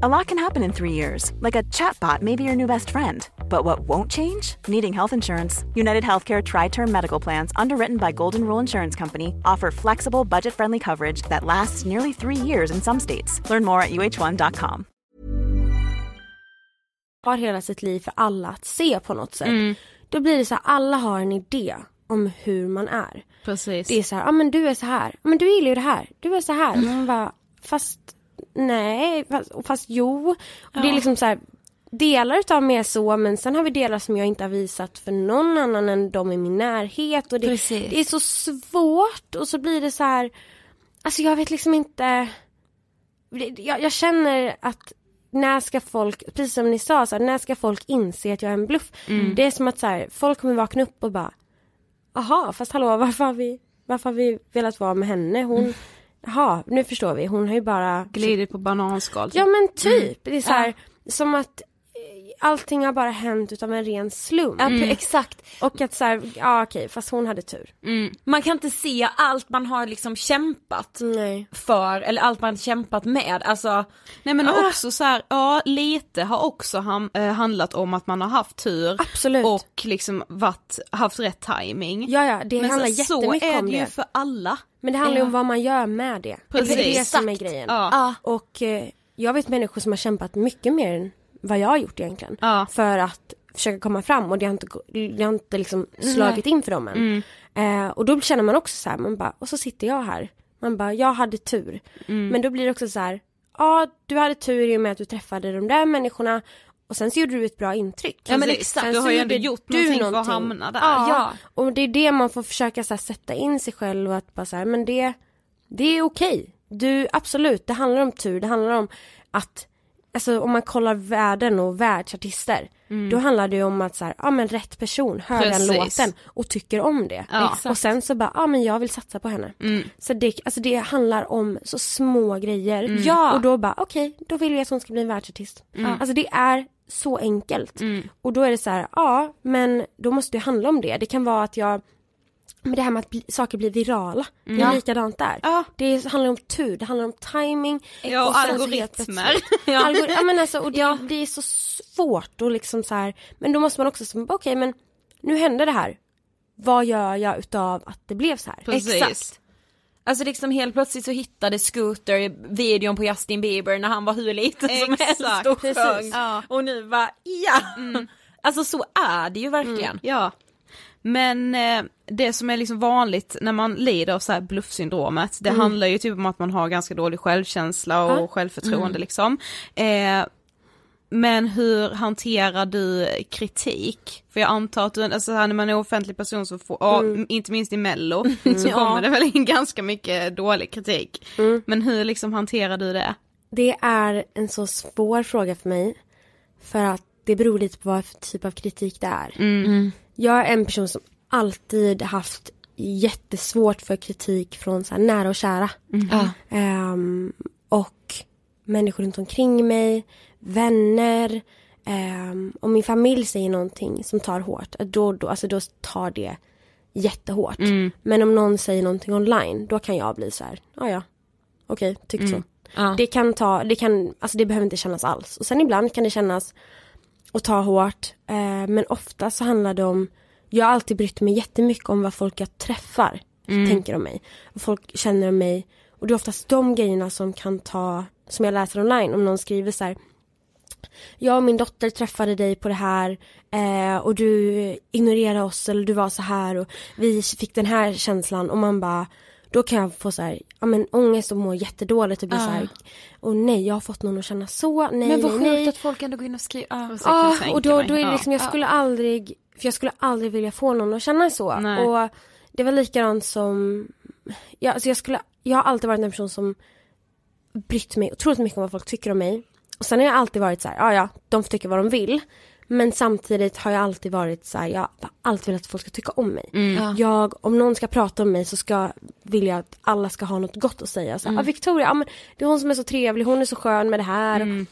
A lot can happen in three years, like a chatbot may be your new best friend. But what won't change? Needing health insurance. United Healthcare Tri Term Medical Plans, underwritten by Golden Rule Insurance Company, offer flexible, budget friendly coverage that lasts nearly three years in some states. Learn more at uh1.com. har hela sitt liv för alla att se på något sätt. Då blir det så här, alla har en idé om hur man är. Precis. Det är så här, ja ah, men du är så här, men du gillar ju det här, du är så här. Man bara, fast nej, fast, fast jo. Och Det är liksom så här, delar utav mig är så men sen har vi delar som jag inte har visat för någon annan än de i min närhet. Och det, det är så svårt och så blir det så här, alltså jag vet liksom inte. Jag, jag känner att när ska folk, precis som ni sa, så här, när ska folk inse att jag är en bluff? Det är som att så här, folk kommer vakna upp och bara Aha, fast hallå varför har vi, varför har vi velat vara med henne? Hon, jaha, nu förstår vi, hon har ju bara Glidit på bananskal. typ. Ja men typ, det är så här, som att allting har bara hänt utav en ren slump. Ja, pre- exakt. Och att så här, ja okej, fast hon hade tur. Man kan inte se allt man har liksom kämpat Nej. för eller allt man kämpat med. Alltså, Nej men också så här, ja lite har också ham- eh, handlat om att man har haft tur Absolut. och liksom varit, haft rätt timing. Ja ja, det men handlar så, så jättemycket är om det ju det. för alla. Men det handlar ju om vad man gör med det. Precis. Det är det som är grejen. Ja. Och eh, jag vet människor som har kämpat mycket mer än vad jag har gjort egentligen. Ja. För att försöka komma fram och det har inte, det har inte liksom slagit in för dem än. Eh, och då känner man också så här, man bara, och så sitter jag här. Man bara, jag hade tur. Men då blir det också så här, ja du hade tur i och med att du träffade de där människorna och sen så gjorde du ett bra intryck. Ja, men exakt, du har ju ändå gjort du någonting för att hamna där. Ja, Ja. och det är det man får försöka så här, sätta in sig själv och att bara så här, men det, det är okej. Du, absolut, det handlar om tur, det handlar om att alltså om man kollar världen och världsartister, då handlar det ju om att så här, ja men rätt person hör den Precis. låten och tycker om det. Ja. Och sen så bara, ja men jag vill satsa på henne. Så det, alltså det handlar om så små grejer. Ja. Och då bara, okej, då vill jag att hon ska bli en världsartist. Alltså det är så enkelt. Och då är det så här, ja men då måste det handla om det. Det kan vara att jag men det här med att bli, saker blir virala, det är Ja. likadant där. Ja. Det handlar om tur, det handlar om timing. Ja, och algoritmer. plötsligt- Algor- ja men alltså, och det, det är så svårt och liksom så här, men då måste man också okej men nu hände det här. Vad gör jag utav att det blev så här? Precis. Exakt. Alltså liksom helt plötsligt så hittade Scooter videon på Justin Bieber när han var hur liten som helst och sjöng. Ja. Och nu bara ja! Alltså så är det ju verkligen. Ja. Men eh, det som är liksom vanligt när man lider av så här bluffsyndromet, det handlar ju typ om att man har ganska dålig självkänsla och Ja. självförtroende liksom. Eh, men hur hanterar du kritik? För jag antar att du, alltså så här, när man är offentlig person så får, ja, inte minst i mello, så kommer det väl in ganska mycket dålig kritik. Men hur liksom hanterar du det? Det är en så svår fråga för mig. För att det beror lite på vad för typ av kritik det är. Jag är en person som alltid haft jättesvårt för kritik från så här nära och kära. Ehm, och människor runt omkring mig, vänner. ehm, om min familj säger någonting som tar hårt, då, då, alltså då tar det jättehårt. Men om någon säger någonting online, då kan jag bli så här, "Ja, ja, okej, tyckte så. Ja. Det kan ta, det kan, alltså det behöver inte kännas alls. Och sen ibland kan det kännas och ta hårt. Eh, men ofta så handlar det om, jag har alltid brytt mig jättemycket om vad folk jag träffar tänker om mig. Vad folk känner om mig. Och det är oftast de grejerna som kan ta, som jag läser online, om någon skriver så här. Jag och min dotter träffade dig på det här eh, och du ignorerade oss eller du var så här och vi fick den här känslan och man bara då kan jag få så här, ja men ångest och må jättedåligt och bli så här, och nej jag har fått någon att känna så, nej Men vad nej sjukt nej. att folk ändå går in och skriver. Kan Ja, tänka och då, då är det liksom, jag skulle aldrig, för jag skulle aldrig vilja få någon att känna så. Nej. Och det var likadant som, ja, alltså jag skulle, jag har alltid varit en person som brytt mig otroligt mycket om vad folk tycker om mig. Och sen har jag alltid varit så här, ja ja, de får tycka vad de vill. Men samtidigt har jag alltid varit så här, jag har alltid velat att folk ska tycka om mig. Mm. Jag, om någon ska prata om mig så ska, vill jag att alla ska ha något gott att säga. Så, här, ah, Victoria, ah, men det är hon som är så trevlig, hon är så skön med det här. Mm.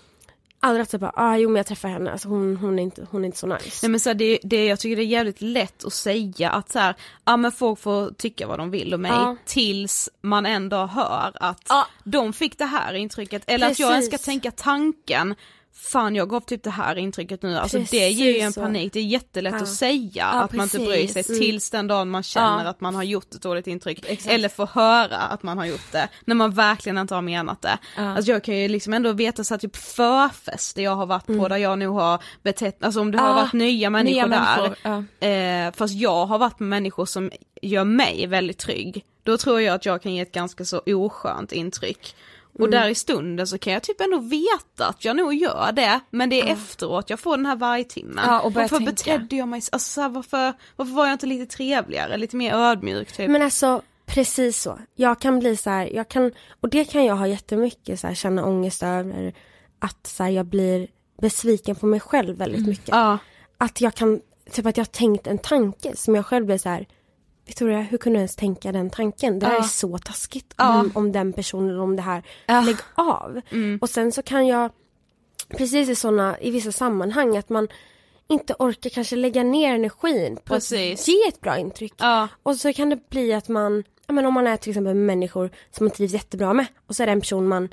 Aldrig att bara, ah, jo men jag träffar henne, alltså, hon, hon, är inte, hon är inte så nice. Nej men så här, det, det, jag tycker det är jävligt lätt att säga att så här, ja men folk får tycka vad de vill om mig Ja. tills man ändå hör att Ja. de fick det här intrycket eller att jag ens ska Precis. tänka tanken Fan jag gav typ det här intrycket nu, alltså det Precis ger ju en så. panik, det är jättelätt Ja. att säga att man inte bryr sig precis. tills den dagen man känner Ja. att man har gjort ett dåligt intryck eller får höra att man har gjort det när man verkligen inte har menat det. Alltså jag kan ju liksom ändå veta så här, typ förfester jag har varit på där jag nog har betett, alltså om det har Ja, varit nya människor nya där människor, ja. Eh, fast jag har varit med människor som gör mig väldigt trygg. Då tror jag att jag kan ge ett ganska så oskönt intryck. Och Mm. där i stunden så kan jag typ ändå veta att jag nog gör det, men det är efteråt jag får den här vargtimmen. Ja, och varför tänka. betedde jag mig så, alltså, varför, varför var jag inte lite trevligare, lite mer ödmjuk typ? Men alltså precis så. Jag kan bli så här, jag kan, och det kan jag ha jättemycket så här, känna ångest över. Att så här, jag blir besviken på mig själv väldigt mycket. Ja, Att jag kan, typ att jag har tänkt en tanke som jag själv blir så här. Victoria, hur kunde du ens tänka den tanken? Det här är så taskigt om, om den personen, om det här. Lägg av. Och sen så kan jag, precis i sådana, i vissa sammanhang, att man inte orkar kanske lägga ner energin på Precis. att ge ett bra intryck. ja, Och så kan det bli att man, ja men om man är till exempel människor som man trivs jättebra med och så är det en person man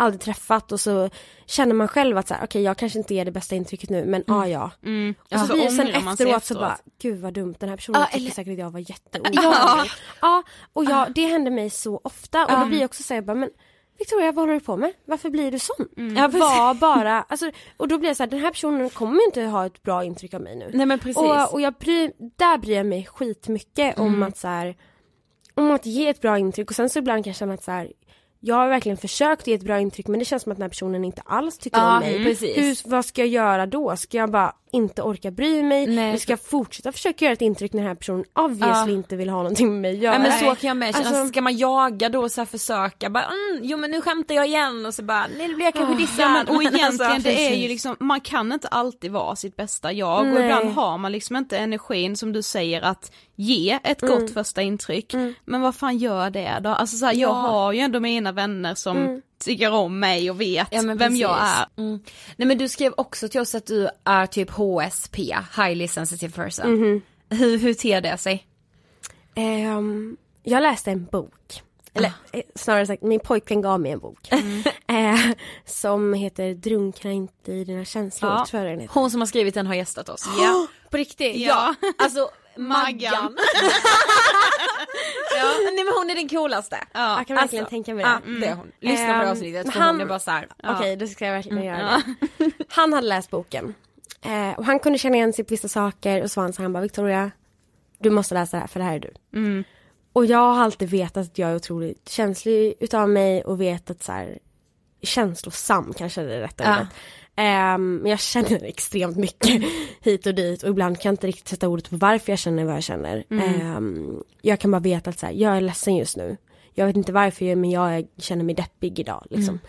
aldrig träffat och så känner man själv att så här, okej jag kanske inte ger det bästa intrycket nu men ah, ja. mm. Och så så blir det sen sig efteråt så bara, gud vad dumt den här personen Ja, tycker eller- säkert att jag var jätteotrevlig. Ja. och jag, det händer mig så ofta och då blir jag också såhär, bara, men Victoria vad håller du på med? Varför blir du sån? Ja, precis. Var bara, alltså, och då blir jag såhär, den här personen kommer inte ha ett bra intryck av mig nu. Nej men precis. Och, och jag bryr, där bryr jag mig skitmycket om att så här, om att ge ett bra intryck och sen så ibland kan jag känna att så här, jag har verkligen försökt ge ett bra intryck men det känns som att den här personen inte alls tycker Ja, om mig. precis. Hur, vad ska jag göra då? Ska jag bara inte orka bry mig? Nej. Eller ska jag fortsätta försöka göra ett intryck när den här personen obviously Ja. inte vill ha någonting med mig att göra? Ja men så kan jag med känna, Alltså- ska man jaga då och så här försöka bara mm, jo men nu skämtar jag igen och så bara nej nu blir jag kanske dissad. Ja, men, och Men egentligen alltså, det är ju liksom, man kan inte alltid vara sitt bästa jag och Nej. ibland har man liksom inte energin som du säger att ge ett gott Mm. första intryck. Men vad fan gör det då? Alltså så här, jag har ju ändå mina vänner som tycker om mig och vet Ja, vem jag precis. är. Mm. Nej men du skrev också till oss att du är typ HSP, highly sensitive person. Mhm. Hur, hur ter det sig? Ehm, jag läste en bok. Eller Ah. eh, snarare sagt, min pojkvän gav mig en bok. Mm. Eh, som heter Drunkna inte i dina känslor, Ja. tror jag den heter. Hon som har skrivit den har gästat oss. Ja. På riktigt? Ja. Alltså Maggan. Ja. Nej men hon är den coolaste. Ja. Jag kan verkligen Alltså, tänka mig det. Ja, det är hon. Lyssna på det Ehm, avsnittet för han- hon är bara såhär. Okej, då ska jag verkligen göra det. Han hade läst boken. Eh, och han kunde känna igen sig på vissa saker och så var han så han bara Victoria, du måste läsa det här för det här är du. Och jag har alltid vetat att jag är otroligt känslig utav mig och vet att så här, känslosam kanske är det rätta Ja. ordet. Ehm, men jag känner extremt mycket hit och dit och ibland kan jag inte riktigt sätta ordet på varför jag känner vad jag känner. Ehm, jag kan bara veta att så här, jag är ledsen just nu. Jag vet inte varför men jag känner mig deppig idag liksom.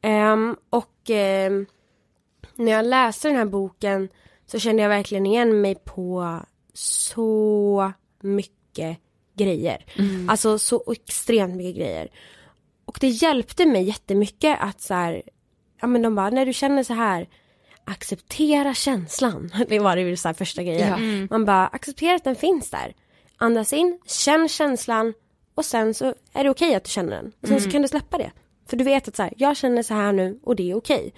Ehm, och ehm, när jag läste den här boken så kände jag verkligen igen mig på så mycket grejer. Alltså så extremt mycket grejer. Och det hjälpte mig jättemycket att så här, ja men de bara, när du känner så här, acceptera känslan. Det var det så här första grejen. Man bara, acceptera att den finns där. Andas in, känn känslan och sen så är det okej att du känner den. Och sen så kan du släppa det. För du vet att så här, jag känner så här nu och det är okej.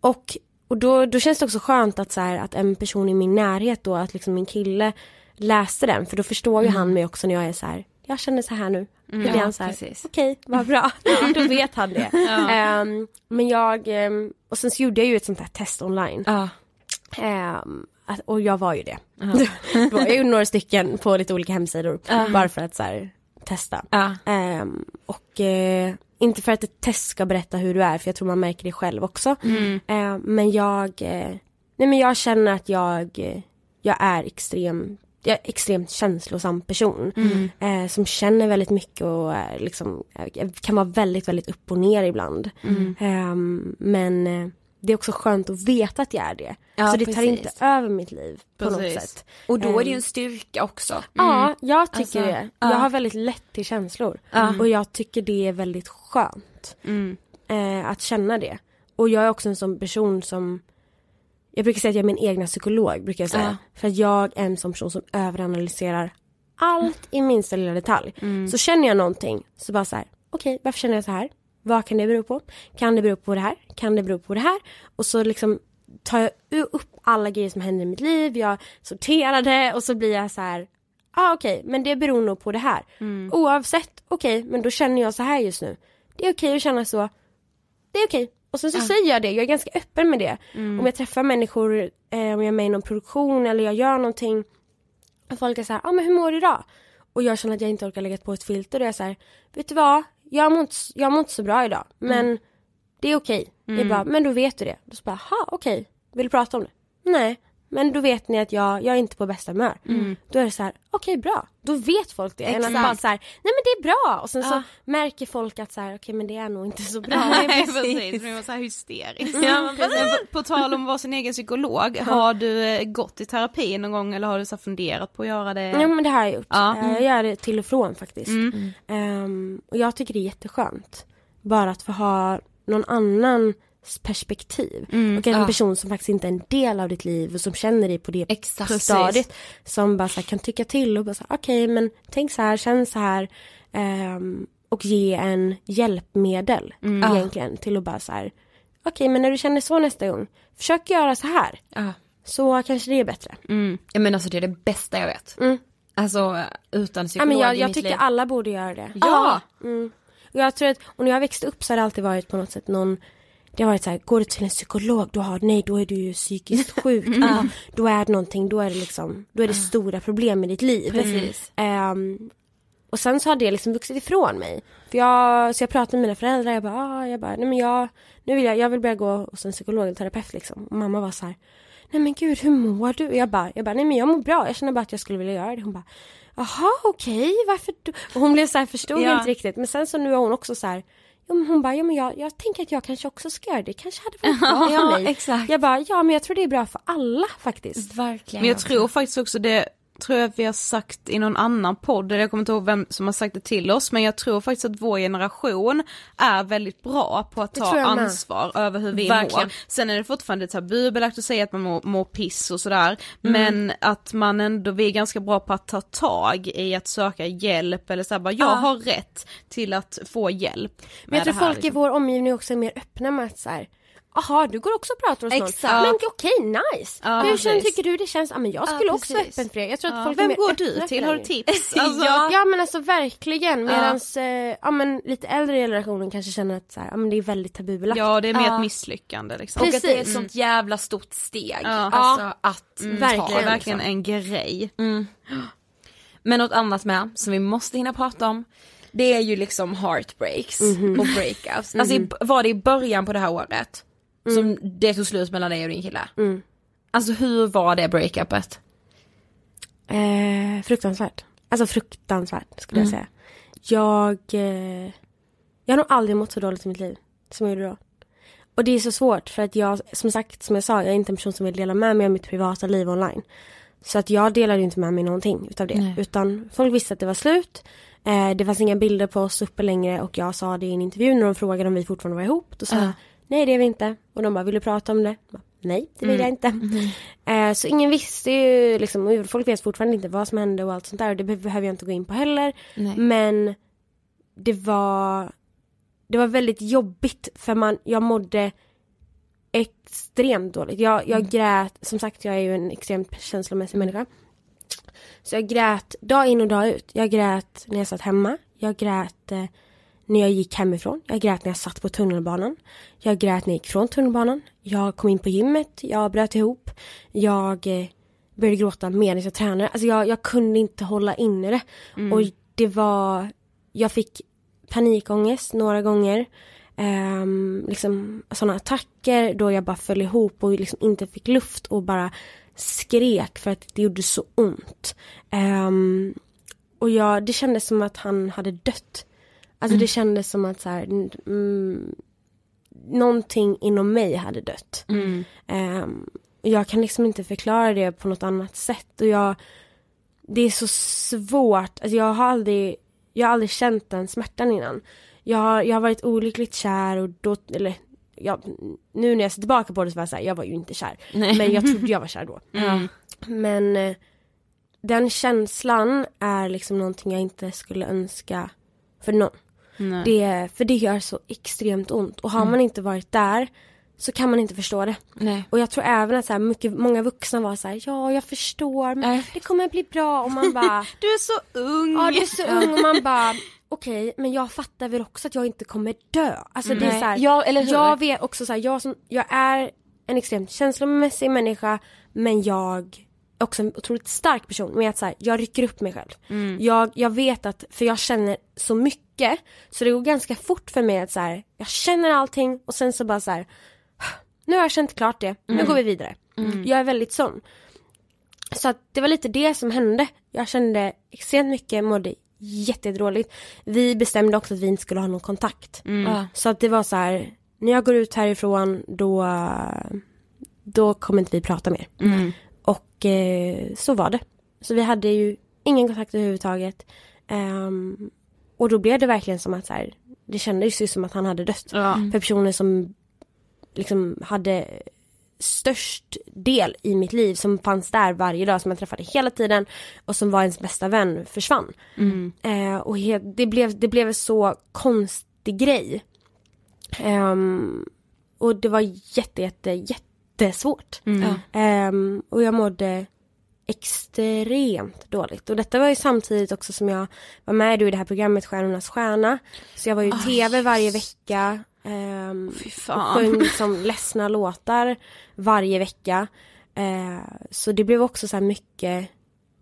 Och, och då, då känns det också skönt att, så här, att en person i min närhet då, att liksom min kille läste den. För då förstår ju han mig också när jag är så här, jag känner så här nu. Då blir Ja, han så här, precis. okej, vad bra. då vet han det. Ehm, men jag, ehm, och sen så gjorde jag ju ett sånt här test online. Ehm, att, och jag var ju det. Då, jag gjorde några stycken på lite olika hemsidor. Bara för att så här, testa. Och eh, inte för att ett test ska berätta hur du är, för jag tror man märker det själv också. Ehm, men jag, eh, nej men jag känner att jag, eh, jag är extrem, jag är extremt känslosam person. Eh, som känner väldigt mycket och eh, liksom, eh, kan vara väldigt, väldigt upp och ner ibland. Ehm, men eh, det är också skönt att veta att jag är det. Ja, så det tar precis. inte över mitt liv på något sätt. Och då är det ju Ehm, en styrka också. Ja, jag tycker Alltså, det. ja. Jag har väldigt lätt till känslor. Och jag tycker det är väldigt skönt. Eh, att känna det. Och jag är också en sån person som Jag brukar säga att jag är min egna psykolog, brukar jag säga. Ja. För att jag är en sån person som överanalyserar allt i minsta lilla detalj. Så känner jag någonting, så bara så här, okej, varför känner jag så här? Vad kan det bero på? Kan det bero på det här? Kan det bero på det här? Och så liksom tar jag upp alla grejer som händer i mitt liv, jag sorterar det och så blir jag så här, ah, okej, men det beror nog på det här. Oavsett, okej, men då känner jag så här just nu. Det är okej att känna så, det är okej. Och sen så säger jag det, jag är ganska öppen med det. Om jag träffar människor, eh, om jag är med i någon produktion eller jag gör någonting. Och folk är så här, ja ah, men hur mår du idag? Och jag känner att jag inte orkar lägga på ett filter och jag är vet du vad? Jag mår inte, jag mår inte så bra idag, men det är okej. Jag bara, men då vet du det. Då så bara, ha okej, vill du prata om det? Nej, men då vet ni att jag, jag är inte på bästa humör. Då är det så här, okej bra, då vet folk det. Än att bara så här, nej men det är bra. Och sen så märker folk att så här, okej men det är nog inte så bra. Nej precis, det var så här hysteriskt. Men på, på tal om att vara sin egen psykolog, har du eh, gått i terapi någon gång eller har du så funderat på att göra det? Ja men det har jag gjort. Ja. Eh, Jag gör det till och från faktiskt. Ehm, och jag tycker det är jätteskönt. Bara att få ha någon annans perspektiv. och en person som faktiskt inte är en del av ditt liv och som känner dig på det Exakt. stadiet. Som bara här, kan tycka till och bara säga okej men tänk så här, känn så här. ehm, och ge en hjälpmedel egentligen till att bara så här. Okej men när du känner så nästa gång, försök göra så här. Ja. Så kanske det är bättre. Ja, men alltså det är det bästa jag vet. Mm. Alltså utan Ja, psykolog men jag, jag tycker liv. alla borde göra det. Ja! Mm. Och jag tror att, och när jag växte upp så har det alltid varit på något sätt någon det har varit så här, går du till en psykolog, då har, nej då är du ju psykiskt sjuk. Ja, då är det någonting, då är det liksom, då är det stora problem i ditt liv. Ehm, och sen så har det liksom vuxit ifrån mig. För jag, så jag pratade med mina föräldrar, jag bara, ah, jag bara, nej men jag, nu vill jag, jag vill börja gå hos en psykolog eller terapeut liksom. Och mamma var så här, nej men gud hur mår du? Och jag bara, jag bara, nej men jag mår bra, jag känner bara att jag skulle vilja göra det. Hon bara, jaha okej, okay, varför du? Och hon blev så här, förstod ja. inte riktigt. Men sen så nu är hon också så här, Jo, men hon bara, ja, men jag, jag tänker att jag kanske också ska göra det. kanske hade varit bra för mig. Exakt. Jag bara, ja men jag tror det är bra för alla faktiskt. Verkligen. Men jag tror faktiskt också det tror jag vi har sagt i någon annan podd, eller jag kommer inte ihåg vem som har sagt det till oss, men jag tror faktiskt att vår generation är väldigt bra på att ta ansvar med. över hur vi Verkligen. mår. Sen är det fortfarande tabubelagt att säga att man mår, mår piss och sådär, mm. men att man ändå, vi är ganska bra på att ta tag i att söka hjälp eller såhär bara, jag ah. har rätt till att få hjälp. Men jag tror folk liksom. i vår omgivning också är mer öppna med att så här, Jaha, du går också och pratar hos Exakt. någon. Men okej, okay, nice. Ja, Hur känner, tycker du det känns? Ja men jag skulle ja, också vara öppen för det. Jag tror att folk Vem går du till? Har du tips? Alltså... ja. ja men alltså verkligen. Medans, eh, ja men lite äldre generationen kanske känner att så här, ja, men det är väldigt tabubelagt. Ja det är mer ett misslyckande liksom. Precis. Och att det är ett sånt jävla stort steg. Alltså att mm, verkligen, ta. verkligen en grej. Mm. Men något annat med som vi måste hinna prata om det är ju liksom heartbreaks mm -hmm. och breakups. Alltså mm -hmm. var det i början på det här året? Mm. Som det tog slut mellan dig och din kille. Mm. Alltså hur var det breakupet? Eh, fruktansvärt. Alltså fruktansvärt skulle mm. jag säga. Jag, eh, jag har nog aldrig mått så dåligt i mitt liv som jag gjorde då. Och det är så svårt för att jag, som sagt, som jag sa, jag är inte en person som vill dela med mig av mitt privata liv online. Så att jag delade inte med mig någonting utav det. Nej. Utan folk visste att det var slut. Eh, det fanns inga bilder på oss uppe längre och jag sa det i en intervju när de frågade om vi fortfarande var ihop. Då sa uh. Nej det är vi inte. Och de bara, vill du prata om det? Bara, nej, det vill mm. jag inte. Mm. Eh, så ingen visste ju liksom, folk vet fortfarande inte vad som hände och allt sånt där. Och det behöver jag inte gå in på heller. Nej. Men det var, det var väldigt jobbigt för man, jag mådde extremt dåligt. Jag, jag mm. grät, som sagt jag är ju en extremt känslomässig människa. Så jag grät dag in och dag ut. Jag grät när jag satt hemma. Jag grät eh, när jag gick hemifrån. Jag grät när jag satt på tunnelbanan. Jag grät när jag gick från tunnelbanan. Jag kom in på gymmet. Jag bröt ihop. Jag eh, började gråta medan jag tränade. Alltså jag, jag kunde inte hålla inne det. Mm. Och det var... Jag fick panikångest några gånger. Um, liksom sådana attacker då jag bara föll ihop och liksom inte fick luft och bara skrek för att det gjorde så ont. Um, och jag, det kändes som att han hade dött. Alltså mm. det kändes som att så här, mm, någonting inom mig hade dött. Mm. Um, jag kan liksom inte förklara det på något annat sätt och jag Det är så svårt, alltså jag har aldrig Jag har aldrig känt den smärtan innan. Jag har, jag har varit olyckligt kär och då, eller ja, nu när jag ser tillbaka på det så var jag såhär, jag var ju inte kär. Nej. Men jag trodde jag var kär då. Mm. Men eh, den känslan är liksom någonting jag inte skulle önska för någon. Det, för det gör så extremt ont och har mm. man inte varit där så kan man inte förstå det. Nej. Och jag tror även att så här, mycket, många vuxna var så här, ja jag förstår men äh. det kommer bli bra och man bara Du är så ung! Ja du är så ung och man bara okej men jag fattar väl också att jag inte kommer dö. Alltså mm. det är så här, ja, eller hur? jag vet också så här, jag, som, jag är en extremt känslomässig människa men jag också en otroligt stark person med att så här, jag rycker upp mig själv. Mm. Jag, jag vet att, för jag känner så mycket så det går ganska fort för mig att så här, jag känner allting och sen så bara så här, nu har jag känt klart det, nu mm. går vi vidare. Mm. Jag är väldigt sån. Så att det var lite det som hände. Jag kände extremt mycket, mådde jättedåligt. Vi bestämde också att vi inte skulle ha någon kontakt. Mm. Så att det var så här, när jag går ut härifrån då, då kommer inte vi prata mer. Mm. Och eh, så var det. Så vi hade ju ingen kontakt överhuvudtaget. Um, och då blev det verkligen som att så här, det kändes ju som att han hade dött. Ja. För personer som liksom hade störst del i mitt liv som fanns där varje dag som jag träffade hela tiden och som var ens bästa vän försvann. Mm. Eh, och det, blev, det blev en så konstig grej. Um, och det var jätte, jätte, jättesvårt. Mm. Um, och jag mådde extremt dåligt. Och detta var ju samtidigt också som jag var med i det här programmet Stjärnornas stjärna. Så jag var ju i oh, tv varje vecka. Um, och sjöng liksom ledsna låtar varje vecka. Uh, så det blev också så mycket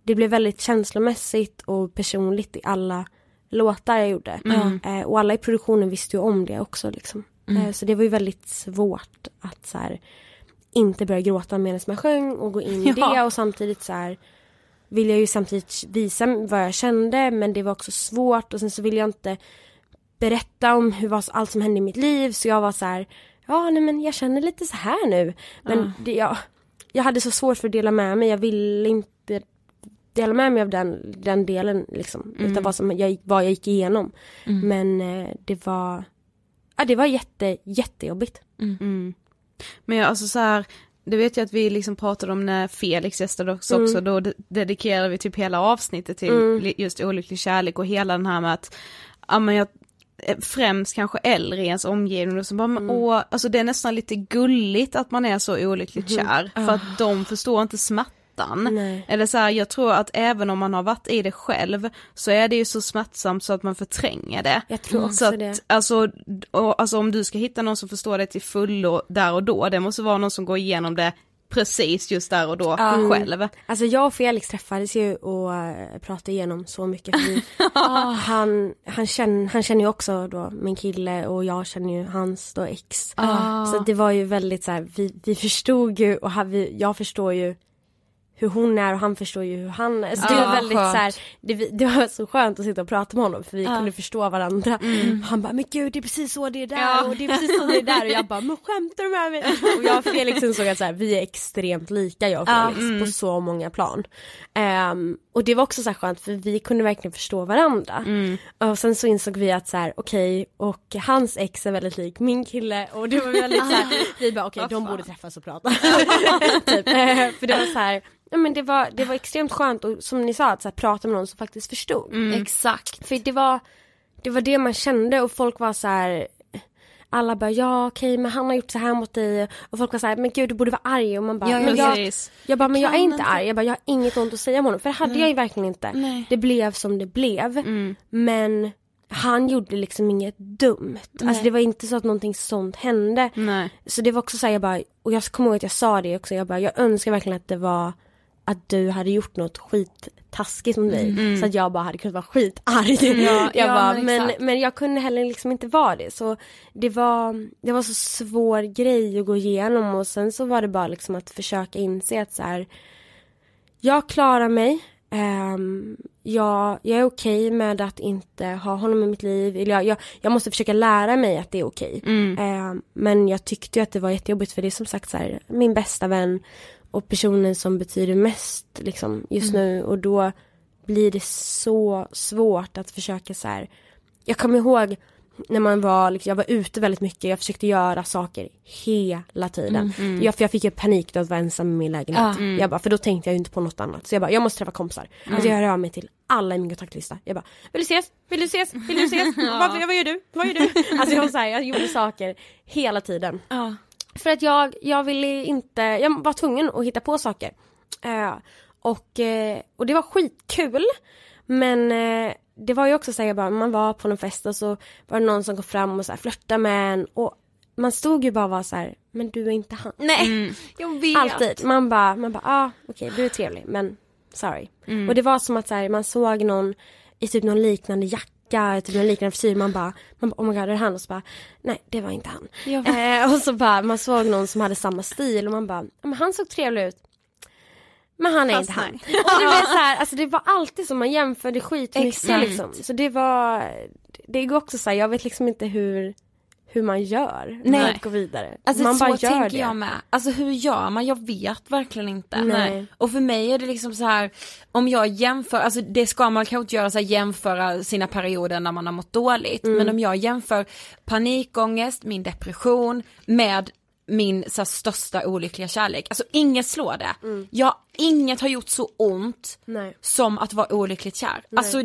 det blev väldigt känslomässigt och personligt i alla låtar jag gjorde. Mm. Eh, och alla i produktionen visste ju om det också liksom. Mm. Eh, så det var ju väldigt svårt att så här, inte börja gråta medan man sjöng och gå in i Ja. det och samtidigt så här vill jag ju samtidigt visa vad jag kände men det var också svårt. Och sen så vill jag inte berätta om hur vad, allt som hände i mitt liv. Så jag var så här ja nej men jag känner lite så här nu. Men det, jag, jag hade så svårt för att dela med mig. Jag ville inte dela med mig av den, den delen liksom utan vad, som jag, vad jag gick igenom. Men eh, det var ja, det var jätte jättejobbigt. Mm. Men jag, alltså så här, det vet jag att vi liksom pratade om när Felix gästade oss Mm. också, då de- dedikerade vi typ hela avsnittet till Mm. just olycklig kärlek och hela den här med att, ja men jag, eh, främst kanske äldre i ens omgivning och så bara, Mm. åh, alltså det är nästan lite gulligt att man är så olyckligt kär, för att de förstår inte smärtan. Nej. Eller så här, jag tror att även om man har varit i det själv så är det ju så smärtsamt så att man förtränger det. jag tror också Så att, det alltså, och, alltså om du ska hitta någon som förstår det till fullo där och då, det måste vara någon som går igenom det precis just där och då själv. Alltså jag och Felix träffades ju och äh, pratade igenom så mycket. Vi, han, han, känner, han känner ju också då min kille och jag känner ju hans då ex. Så det var ju väldigt så här, vi, vi förstod ju och vi, jag förstår ju hur hon är och han förstår ju hur han är. Så det Ja, var väldigt skönt. så här, det, det var så skönt att sitta och prata med honom för vi kunde förstå varandra. Han bara, men gud det är precis så det är där och det är precis så det är där och jag bara, men skämtar du med mig? Och jag och Felix insåg att så här, vi är extremt lika jag och Felix på så många plan. Ehm, och det var också så här skönt för vi kunde verkligen förstå varandra. Och sen så insåg vi att så här, okej och hans ex är väldigt lik min kille och det var väldigt så här, vi bara okej de borde träffas och prata. typ. För det var så här, ja, men det var, det var extremt skönt och som ni sa att så här, prata med någon som faktiskt förstod. Exakt. För det var, det var det man kände och folk var så här. Alla bara ja okej men han har gjort så här mot dig och folk var så här men gud du borde vara arg och man bara Ja, men jag, Precis. jag bara men jag är inte arg, jag bara jag har inget ont att säga om honom för det hade jag ju verkligen inte. Nej. Det blev som det blev Mm. men han gjorde liksom inget dumt. Alltså det var inte så att någonting sånt hände. Nej. Så det var också så här, jag bara, och jag kommer ihåg att jag sa det också, jag bara, jag önskar verkligen att det var att du hade gjort något skittaskigt mot mig. Så att jag bara hade kunnat vara skitarg. Mm. Ja, jag ja, bara, men men, men jag kunde heller liksom inte vara det. Så det var, det var så svår grej att gå igenom och sen så var det bara liksom att försöka inse att så här, jag klarar mig. Ehm, jag, jag är okej med att inte ha honom i mitt liv. Jag, jag, jag måste försöka lära mig att det är okej. Ehm, men jag tyckte ju att det var jättejobbigt för det är som sagt så här, min bästa vän och personen som betyder mest liksom, just nu. Och då blir det så svårt att försöka så här. Jag kommer ihåg när man var, liksom, jag var ute väldigt mycket, jag försökte göra saker hela tiden. Jag, för jag fick ju panik då att vara ensam i min lägenhet. Jag bara, för då tänkte jag ju inte på något annat. Så jag bara, jag måste träffa kompisar. Alltså jag hör av mig till alla i min kontaktlista. Jag bara, vill du ses? Vill du ses? Vill du ses? Vad, vad gör du? Vad gör du? Alltså jag var så här, jag gjorde saker hela tiden. Ja. För att jag, jag ville inte, jag var tvungen att hitta på saker. Eh, och, eh, och det var skitkul. Men eh, det var ju också så här, bara, man var på någon fest och så var det någon som kom fram och så här flörtade med en. Och man stod ju bara och var så här, men du är inte han. Nej, jag vet. Alltid. Man bara, man bara, ah, okej du är trevlig men sorry. Och det var som att så här, man såg någon i typ någon liknande jacka, typ någon liknande frisyr. Man bara, man bara, oh my god är det han? Och så bara, nej det var inte han. Eh, och så bara, man såg någon som hade samma stil och man bara, men han såg trevlig ut. Men han är inte han. Och det, var så här, alltså det var alltid som man jämförde skitmycket liksom. Så det var, det går också så här, jag vet liksom inte hur, hur man gör för Nej. att gå vidare. Alltså man så bara gör tänker det. jag med. Alltså hur gör man? Jag vet verkligen inte. Nej. Och för mig är det liksom så här, om jag jämför, alltså det ska man kanske inte göra så här, jämföra sina perioder när man har mått dåligt. Mm. Men om jag jämför panikångest, min depression med min så här, största olyckliga kärlek. Alltså inget slår det. Mm. Jag, inget har gjort så ont Nej. som att vara olyckligt kär. Alltså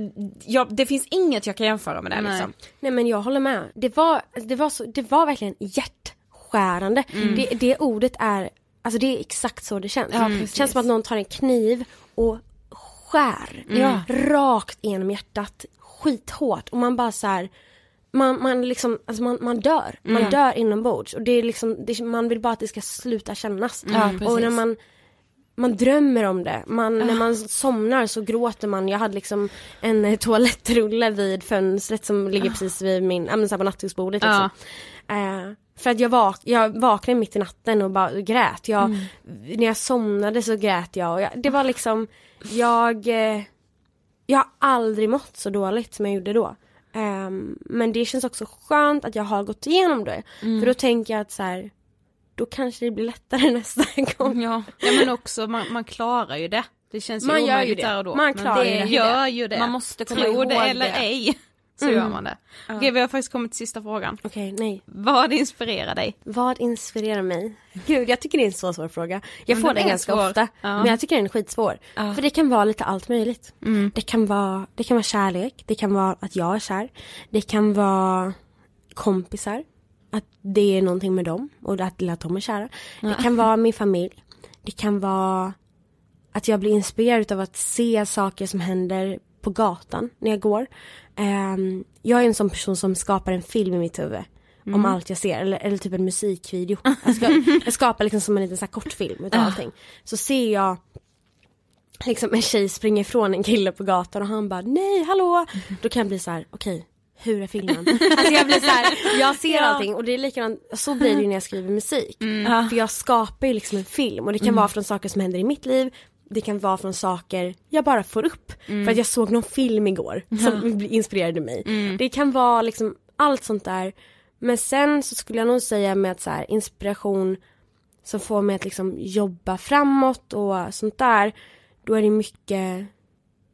jag, det finns inget jag kan jämföra med det liksom. Nej men jag håller med. Det var, det var, så, det var verkligen hjärtskärande. Det, det ordet är, alltså det är exakt så det känns. det känns som att någon tar en kniv och skär rakt igenom hjärtat skithårt och man bara så här. Man, man liksom, alltså man, man dör. Man dör inombords och det är liksom, det, man vill bara att det ska sluta kännas. Ja, och när man man drömmer om det. Man, När man somnar så gråter man. Jag hade liksom en eh, toalettrulle vid fönstret som ligger precis vid min, ja men så på nattduksbordet liksom. Eh, för att jag, vak jag vaknade mitt i natten och bara grät. Jag, När jag somnade så grät jag. Och jag det var liksom, jag, eh, jag har aldrig mått så dåligt som jag gjorde då. Ehm, men det känns också skönt att jag har gått igenom det. För då tänker jag att så här, då kanske det blir lättare nästa gång. Ja. Ja men också man, man klarar ju det. Det känns ju Man gör ju omöjligt det. där och då. Man men klarar det ju det. gör ju det. Man måste komma Tro ihåg det eller det. ej. Så Mm. gör man det. Okej vi har faktiskt kommit till sista frågan. Okej, nej. Vad inspirerar dig? Vad inspirerar mig? Gud, jag tycker det är en så svår fråga. Jag Men får den ganska svår. ofta. Ja. Men jag tycker den är skitsvår. För det kan vara lite allt möjligt. Det, kan vara, det kan vara kärlek, det kan vara att jag är kär. Det kan vara kompisar. Att det är någonting med dem och att, att de är kära. Det kan vara min familj. Det kan vara att jag blir inspirerad av att se saker som händer på gatan när jag går. Ehm, jag är en sån person som skapar en film i mitt huvud. Om allt jag ser, eller, eller typ en musikvideo. Jag, ska, jag skapar liksom som en liten så här kortfilm utav allting. Så ser jag liksom en tjej springer ifrån en kille på gatan och han bara nej hallå. Då kan jag bli så här: okej hur är filmen? Alltså jag blir så här, jag ser allting och det är likadant, så blir det ju när jag skriver musik. För jag skapar ju liksom en film och det kan vara från saker som händer i mitt liv, det kan vara från saker jag bara får upp. För att jag såg någon film igår som inspirerade mig. Det kan vara liksom allt sånt där. Men sen så skulle jag nog säga med att så här, inspiration som får mig att liksom jobba framåt och sånt där. Då är det mycket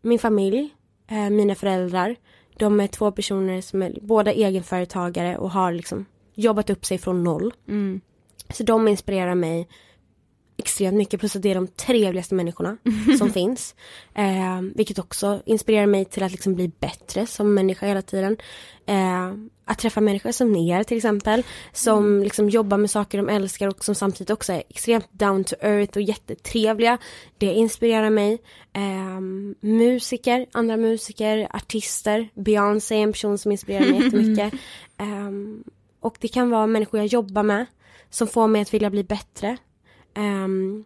min familj, eh, mina föräldrar. De är två personer som är båda egenföretagare och har liksom jobbat upp sig från noll. Så de inspirerar mig extremt mycket plus att det är de trevligaste människorna som finns. Eh, vilket också inspirerar mig till att liksom bli bättre som människa hela tiden. Eh, att träffa människor som er till exempel. Som liksom jobbar med saker de älskar och som samtidigt också är extremt down to earth och jättetrevliga. Det inspirerar mig. Eh, musiker, andra musiker, artister. Beyoncé är en person som inspirerar mig jättemycket. Eh, och det kan vara människor jag jobbar med som får mig att vilja bli bättre. Ehm,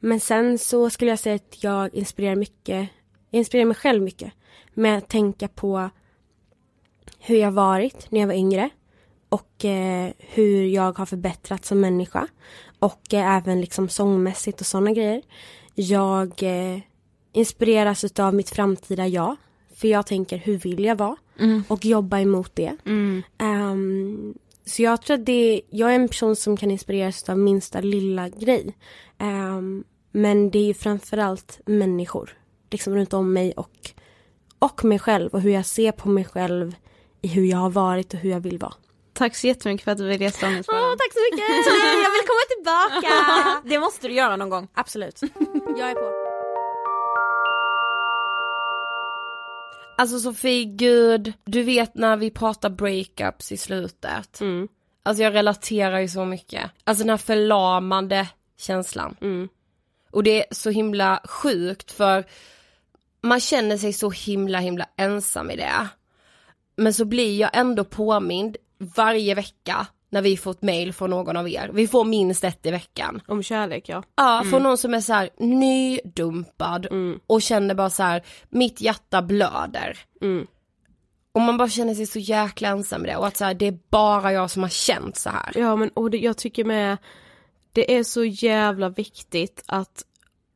men sen så skulle jag säga att jag inspirerar mycket, jag inspirerar mig själv mycket med att tänka på hur jag varit när jag var yngre och eh, hur jag har förbättrats som människa och eh, även liksom sångmässigt och sådana grejer. Jag eh, inspireras utav mitt framtida jag för jag tänker hur vill jag vara och jobba emot det. Ehm, så jag tror att det, jag är en person som kan inspireras av minsta lilla grej. Ehm, men det är ju framförallt människor liksom runt om mig och, och mig själv och hur jag ser på mig själv i hur jag har varit och hur jag vill vara. Tack så jättemycket för att du ville gästa Ångestpodden. tack så mycket! jag vill komma tillbaka! Det måste du göra någon gång. Absolut. Jag är på. Alltså Sofie, gud, du vet när vi pratar breakups i slutet. Mm. Alltså jag relaterar ju så mycket. Alltså den här förlamande känslan. Mm. Och det är så himla sjukt för man känner sig så himla himla ensam i det. Men så blir jag ändå påmind varje vecka när vi får ett mail från någon av er. Vi får minst ett i veckan. Om kärlek ja. Ja, från någon som är så här nydumpad och känner bara så här, mitt hjärta blöder. Och man bara känner sig så jäkla ensam med det och att så här, det är bara jag som har känt så här. Ja men och det, jag tycker med Det är så jävla viktigt att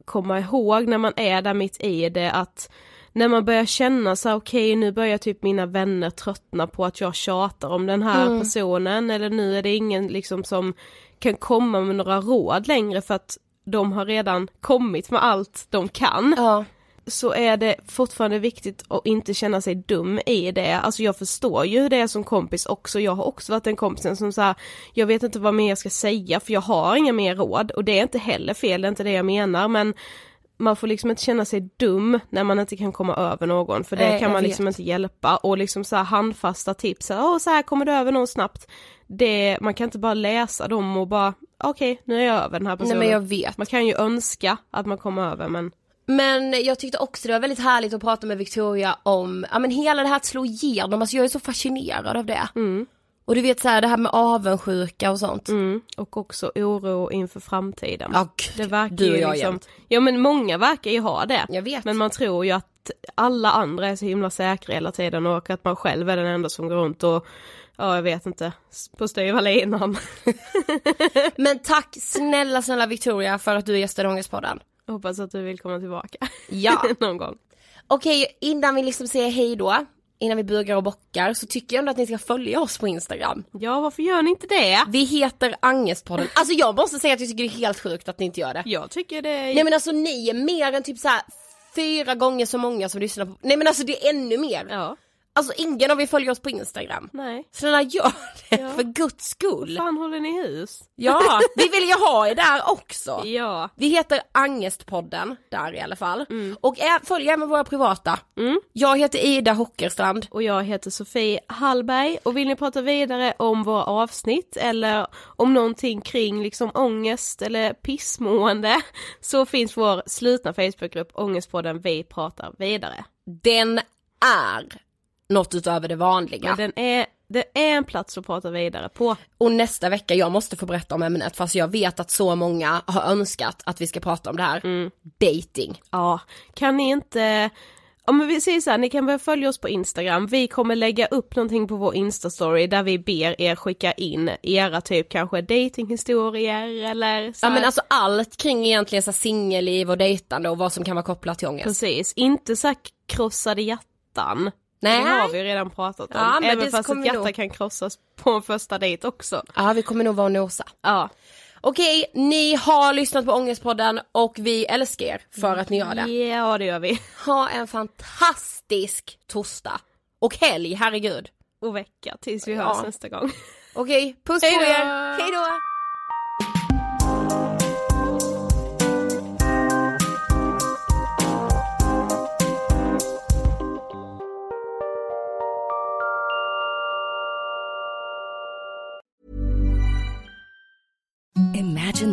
komma ihåg när man är där mitt i det att när man börjar känna så okej nu börjar typ mina vänner tröttna på att jag tjatar om den här personen eller nu är det ingen liksom som kan komma med några råd längre för att de har redan kommit med allt de kan. Ja. så är det fortfarande viktigt att inte känna sig dum i det. Alltså jag förstår ju det som kompis också, jag har också varit den kompisen som säger jag vet inte vad mer jag ska säga för jag har inga mer råd. Och det är inte heller fel, det är inte det jag menar. Men man får liksom inte känna sig dum när man inte kan komma över någon för det Nej, kan man liksom inte hjälpa och liksom så här handfasta tips, så här, så här kommer du över någon snabbt. Det, man kan inte bara läsa dem och bara okej nu är jag över den här Nej personen. men jag vet. Man kan ju önska att man kommer över men Men jag tyckte också det var väldigt härligt att prata med Victoria om, ja men hela det här att slå igenom, alltså jag är så fascinerad av det. Och du vet så här, det här med avundsjuka och sånt. Mm. Och också oro inför framtiden. Ja, gud, det verkar du och ju jag liksom, jämt. Ja men många verkar ju ha det. Jag vet. Men man tror ju att alla andra är så himla säkra hela tiden och att man själv är den enda som går runt och Ja jag vet inte, på styva linan. Men tack snälla snälla Victoria för att du gästade Ångestpodden. Hoppas att du vill komma tillbaka. Ja. Någon gång. Okej, innan vi liksom säger hej då, innan vi bugar och bockar, så tycker jag ändå att ni ska följa oss på Instagram. Ja varför gör ni inte det? Vi heter Angestpodden. Alltså jag måste säga att jag tycker det är helt sjukt att ni inte gör det. Jag tycker det är... Nej men alltså ni är mer än typ så här fyra gånger så många som lyssnar på, nej men alltså det är ännu mer. Ja. Alltså ingen av er följer oss på Instagram. Nej. Snälla gör det Ja. för guds skull. fan håller ni hus? Ja, vi vill ju ha er där också. Ja. Vi heter Angestpodden där i alla fall. Och ä- följ även våra privata. Mm. Jag heter Ida Hockerstrand. Och jag heter Sofie Hallberg och vill ni prata vidare om våra avsnitt eller om någonting kring liksom ångest eller pissmående så finns vår slutna Facebookgrupp Ångestpodden Vi pratar vidare. Den är något utöver det vanliga. Men den är, det är en plats att prata vidare på. Och nästa vecka, jag måste få berätta om ämnet fast jag vet att så många har önskat att vi ska prata om det här. Mm. Dating. Ja, kan ni inte Ja men vi säger så här, ni kan börja följa oss på Instagram, vi kommer lägga upp någonting på vår instastory där vi ber er skicka in era typ kanske datinghistorier eller så Ja men alltså allt kring egentligen så singelliv och dejtande och vad som kan vara kopplat till ångest. Precis, inte så här krossade hjärtan. Nej. Det har vi ju redan pratat om. Ja, Även fast ett hjärta nog- kan krossas på en första dejt också. Ja vi kommer nog vara och nosa. Ja. Okej, ni har lyssnat på Ångestpodden och vi älskar er för att ni gör det. Ja det gör vi. Ha en fantastisk torsdag. Och helg, herregud. Och vecka tills vi Ja. hörs nästa gång. Okej, puss på Hej då! er. Hej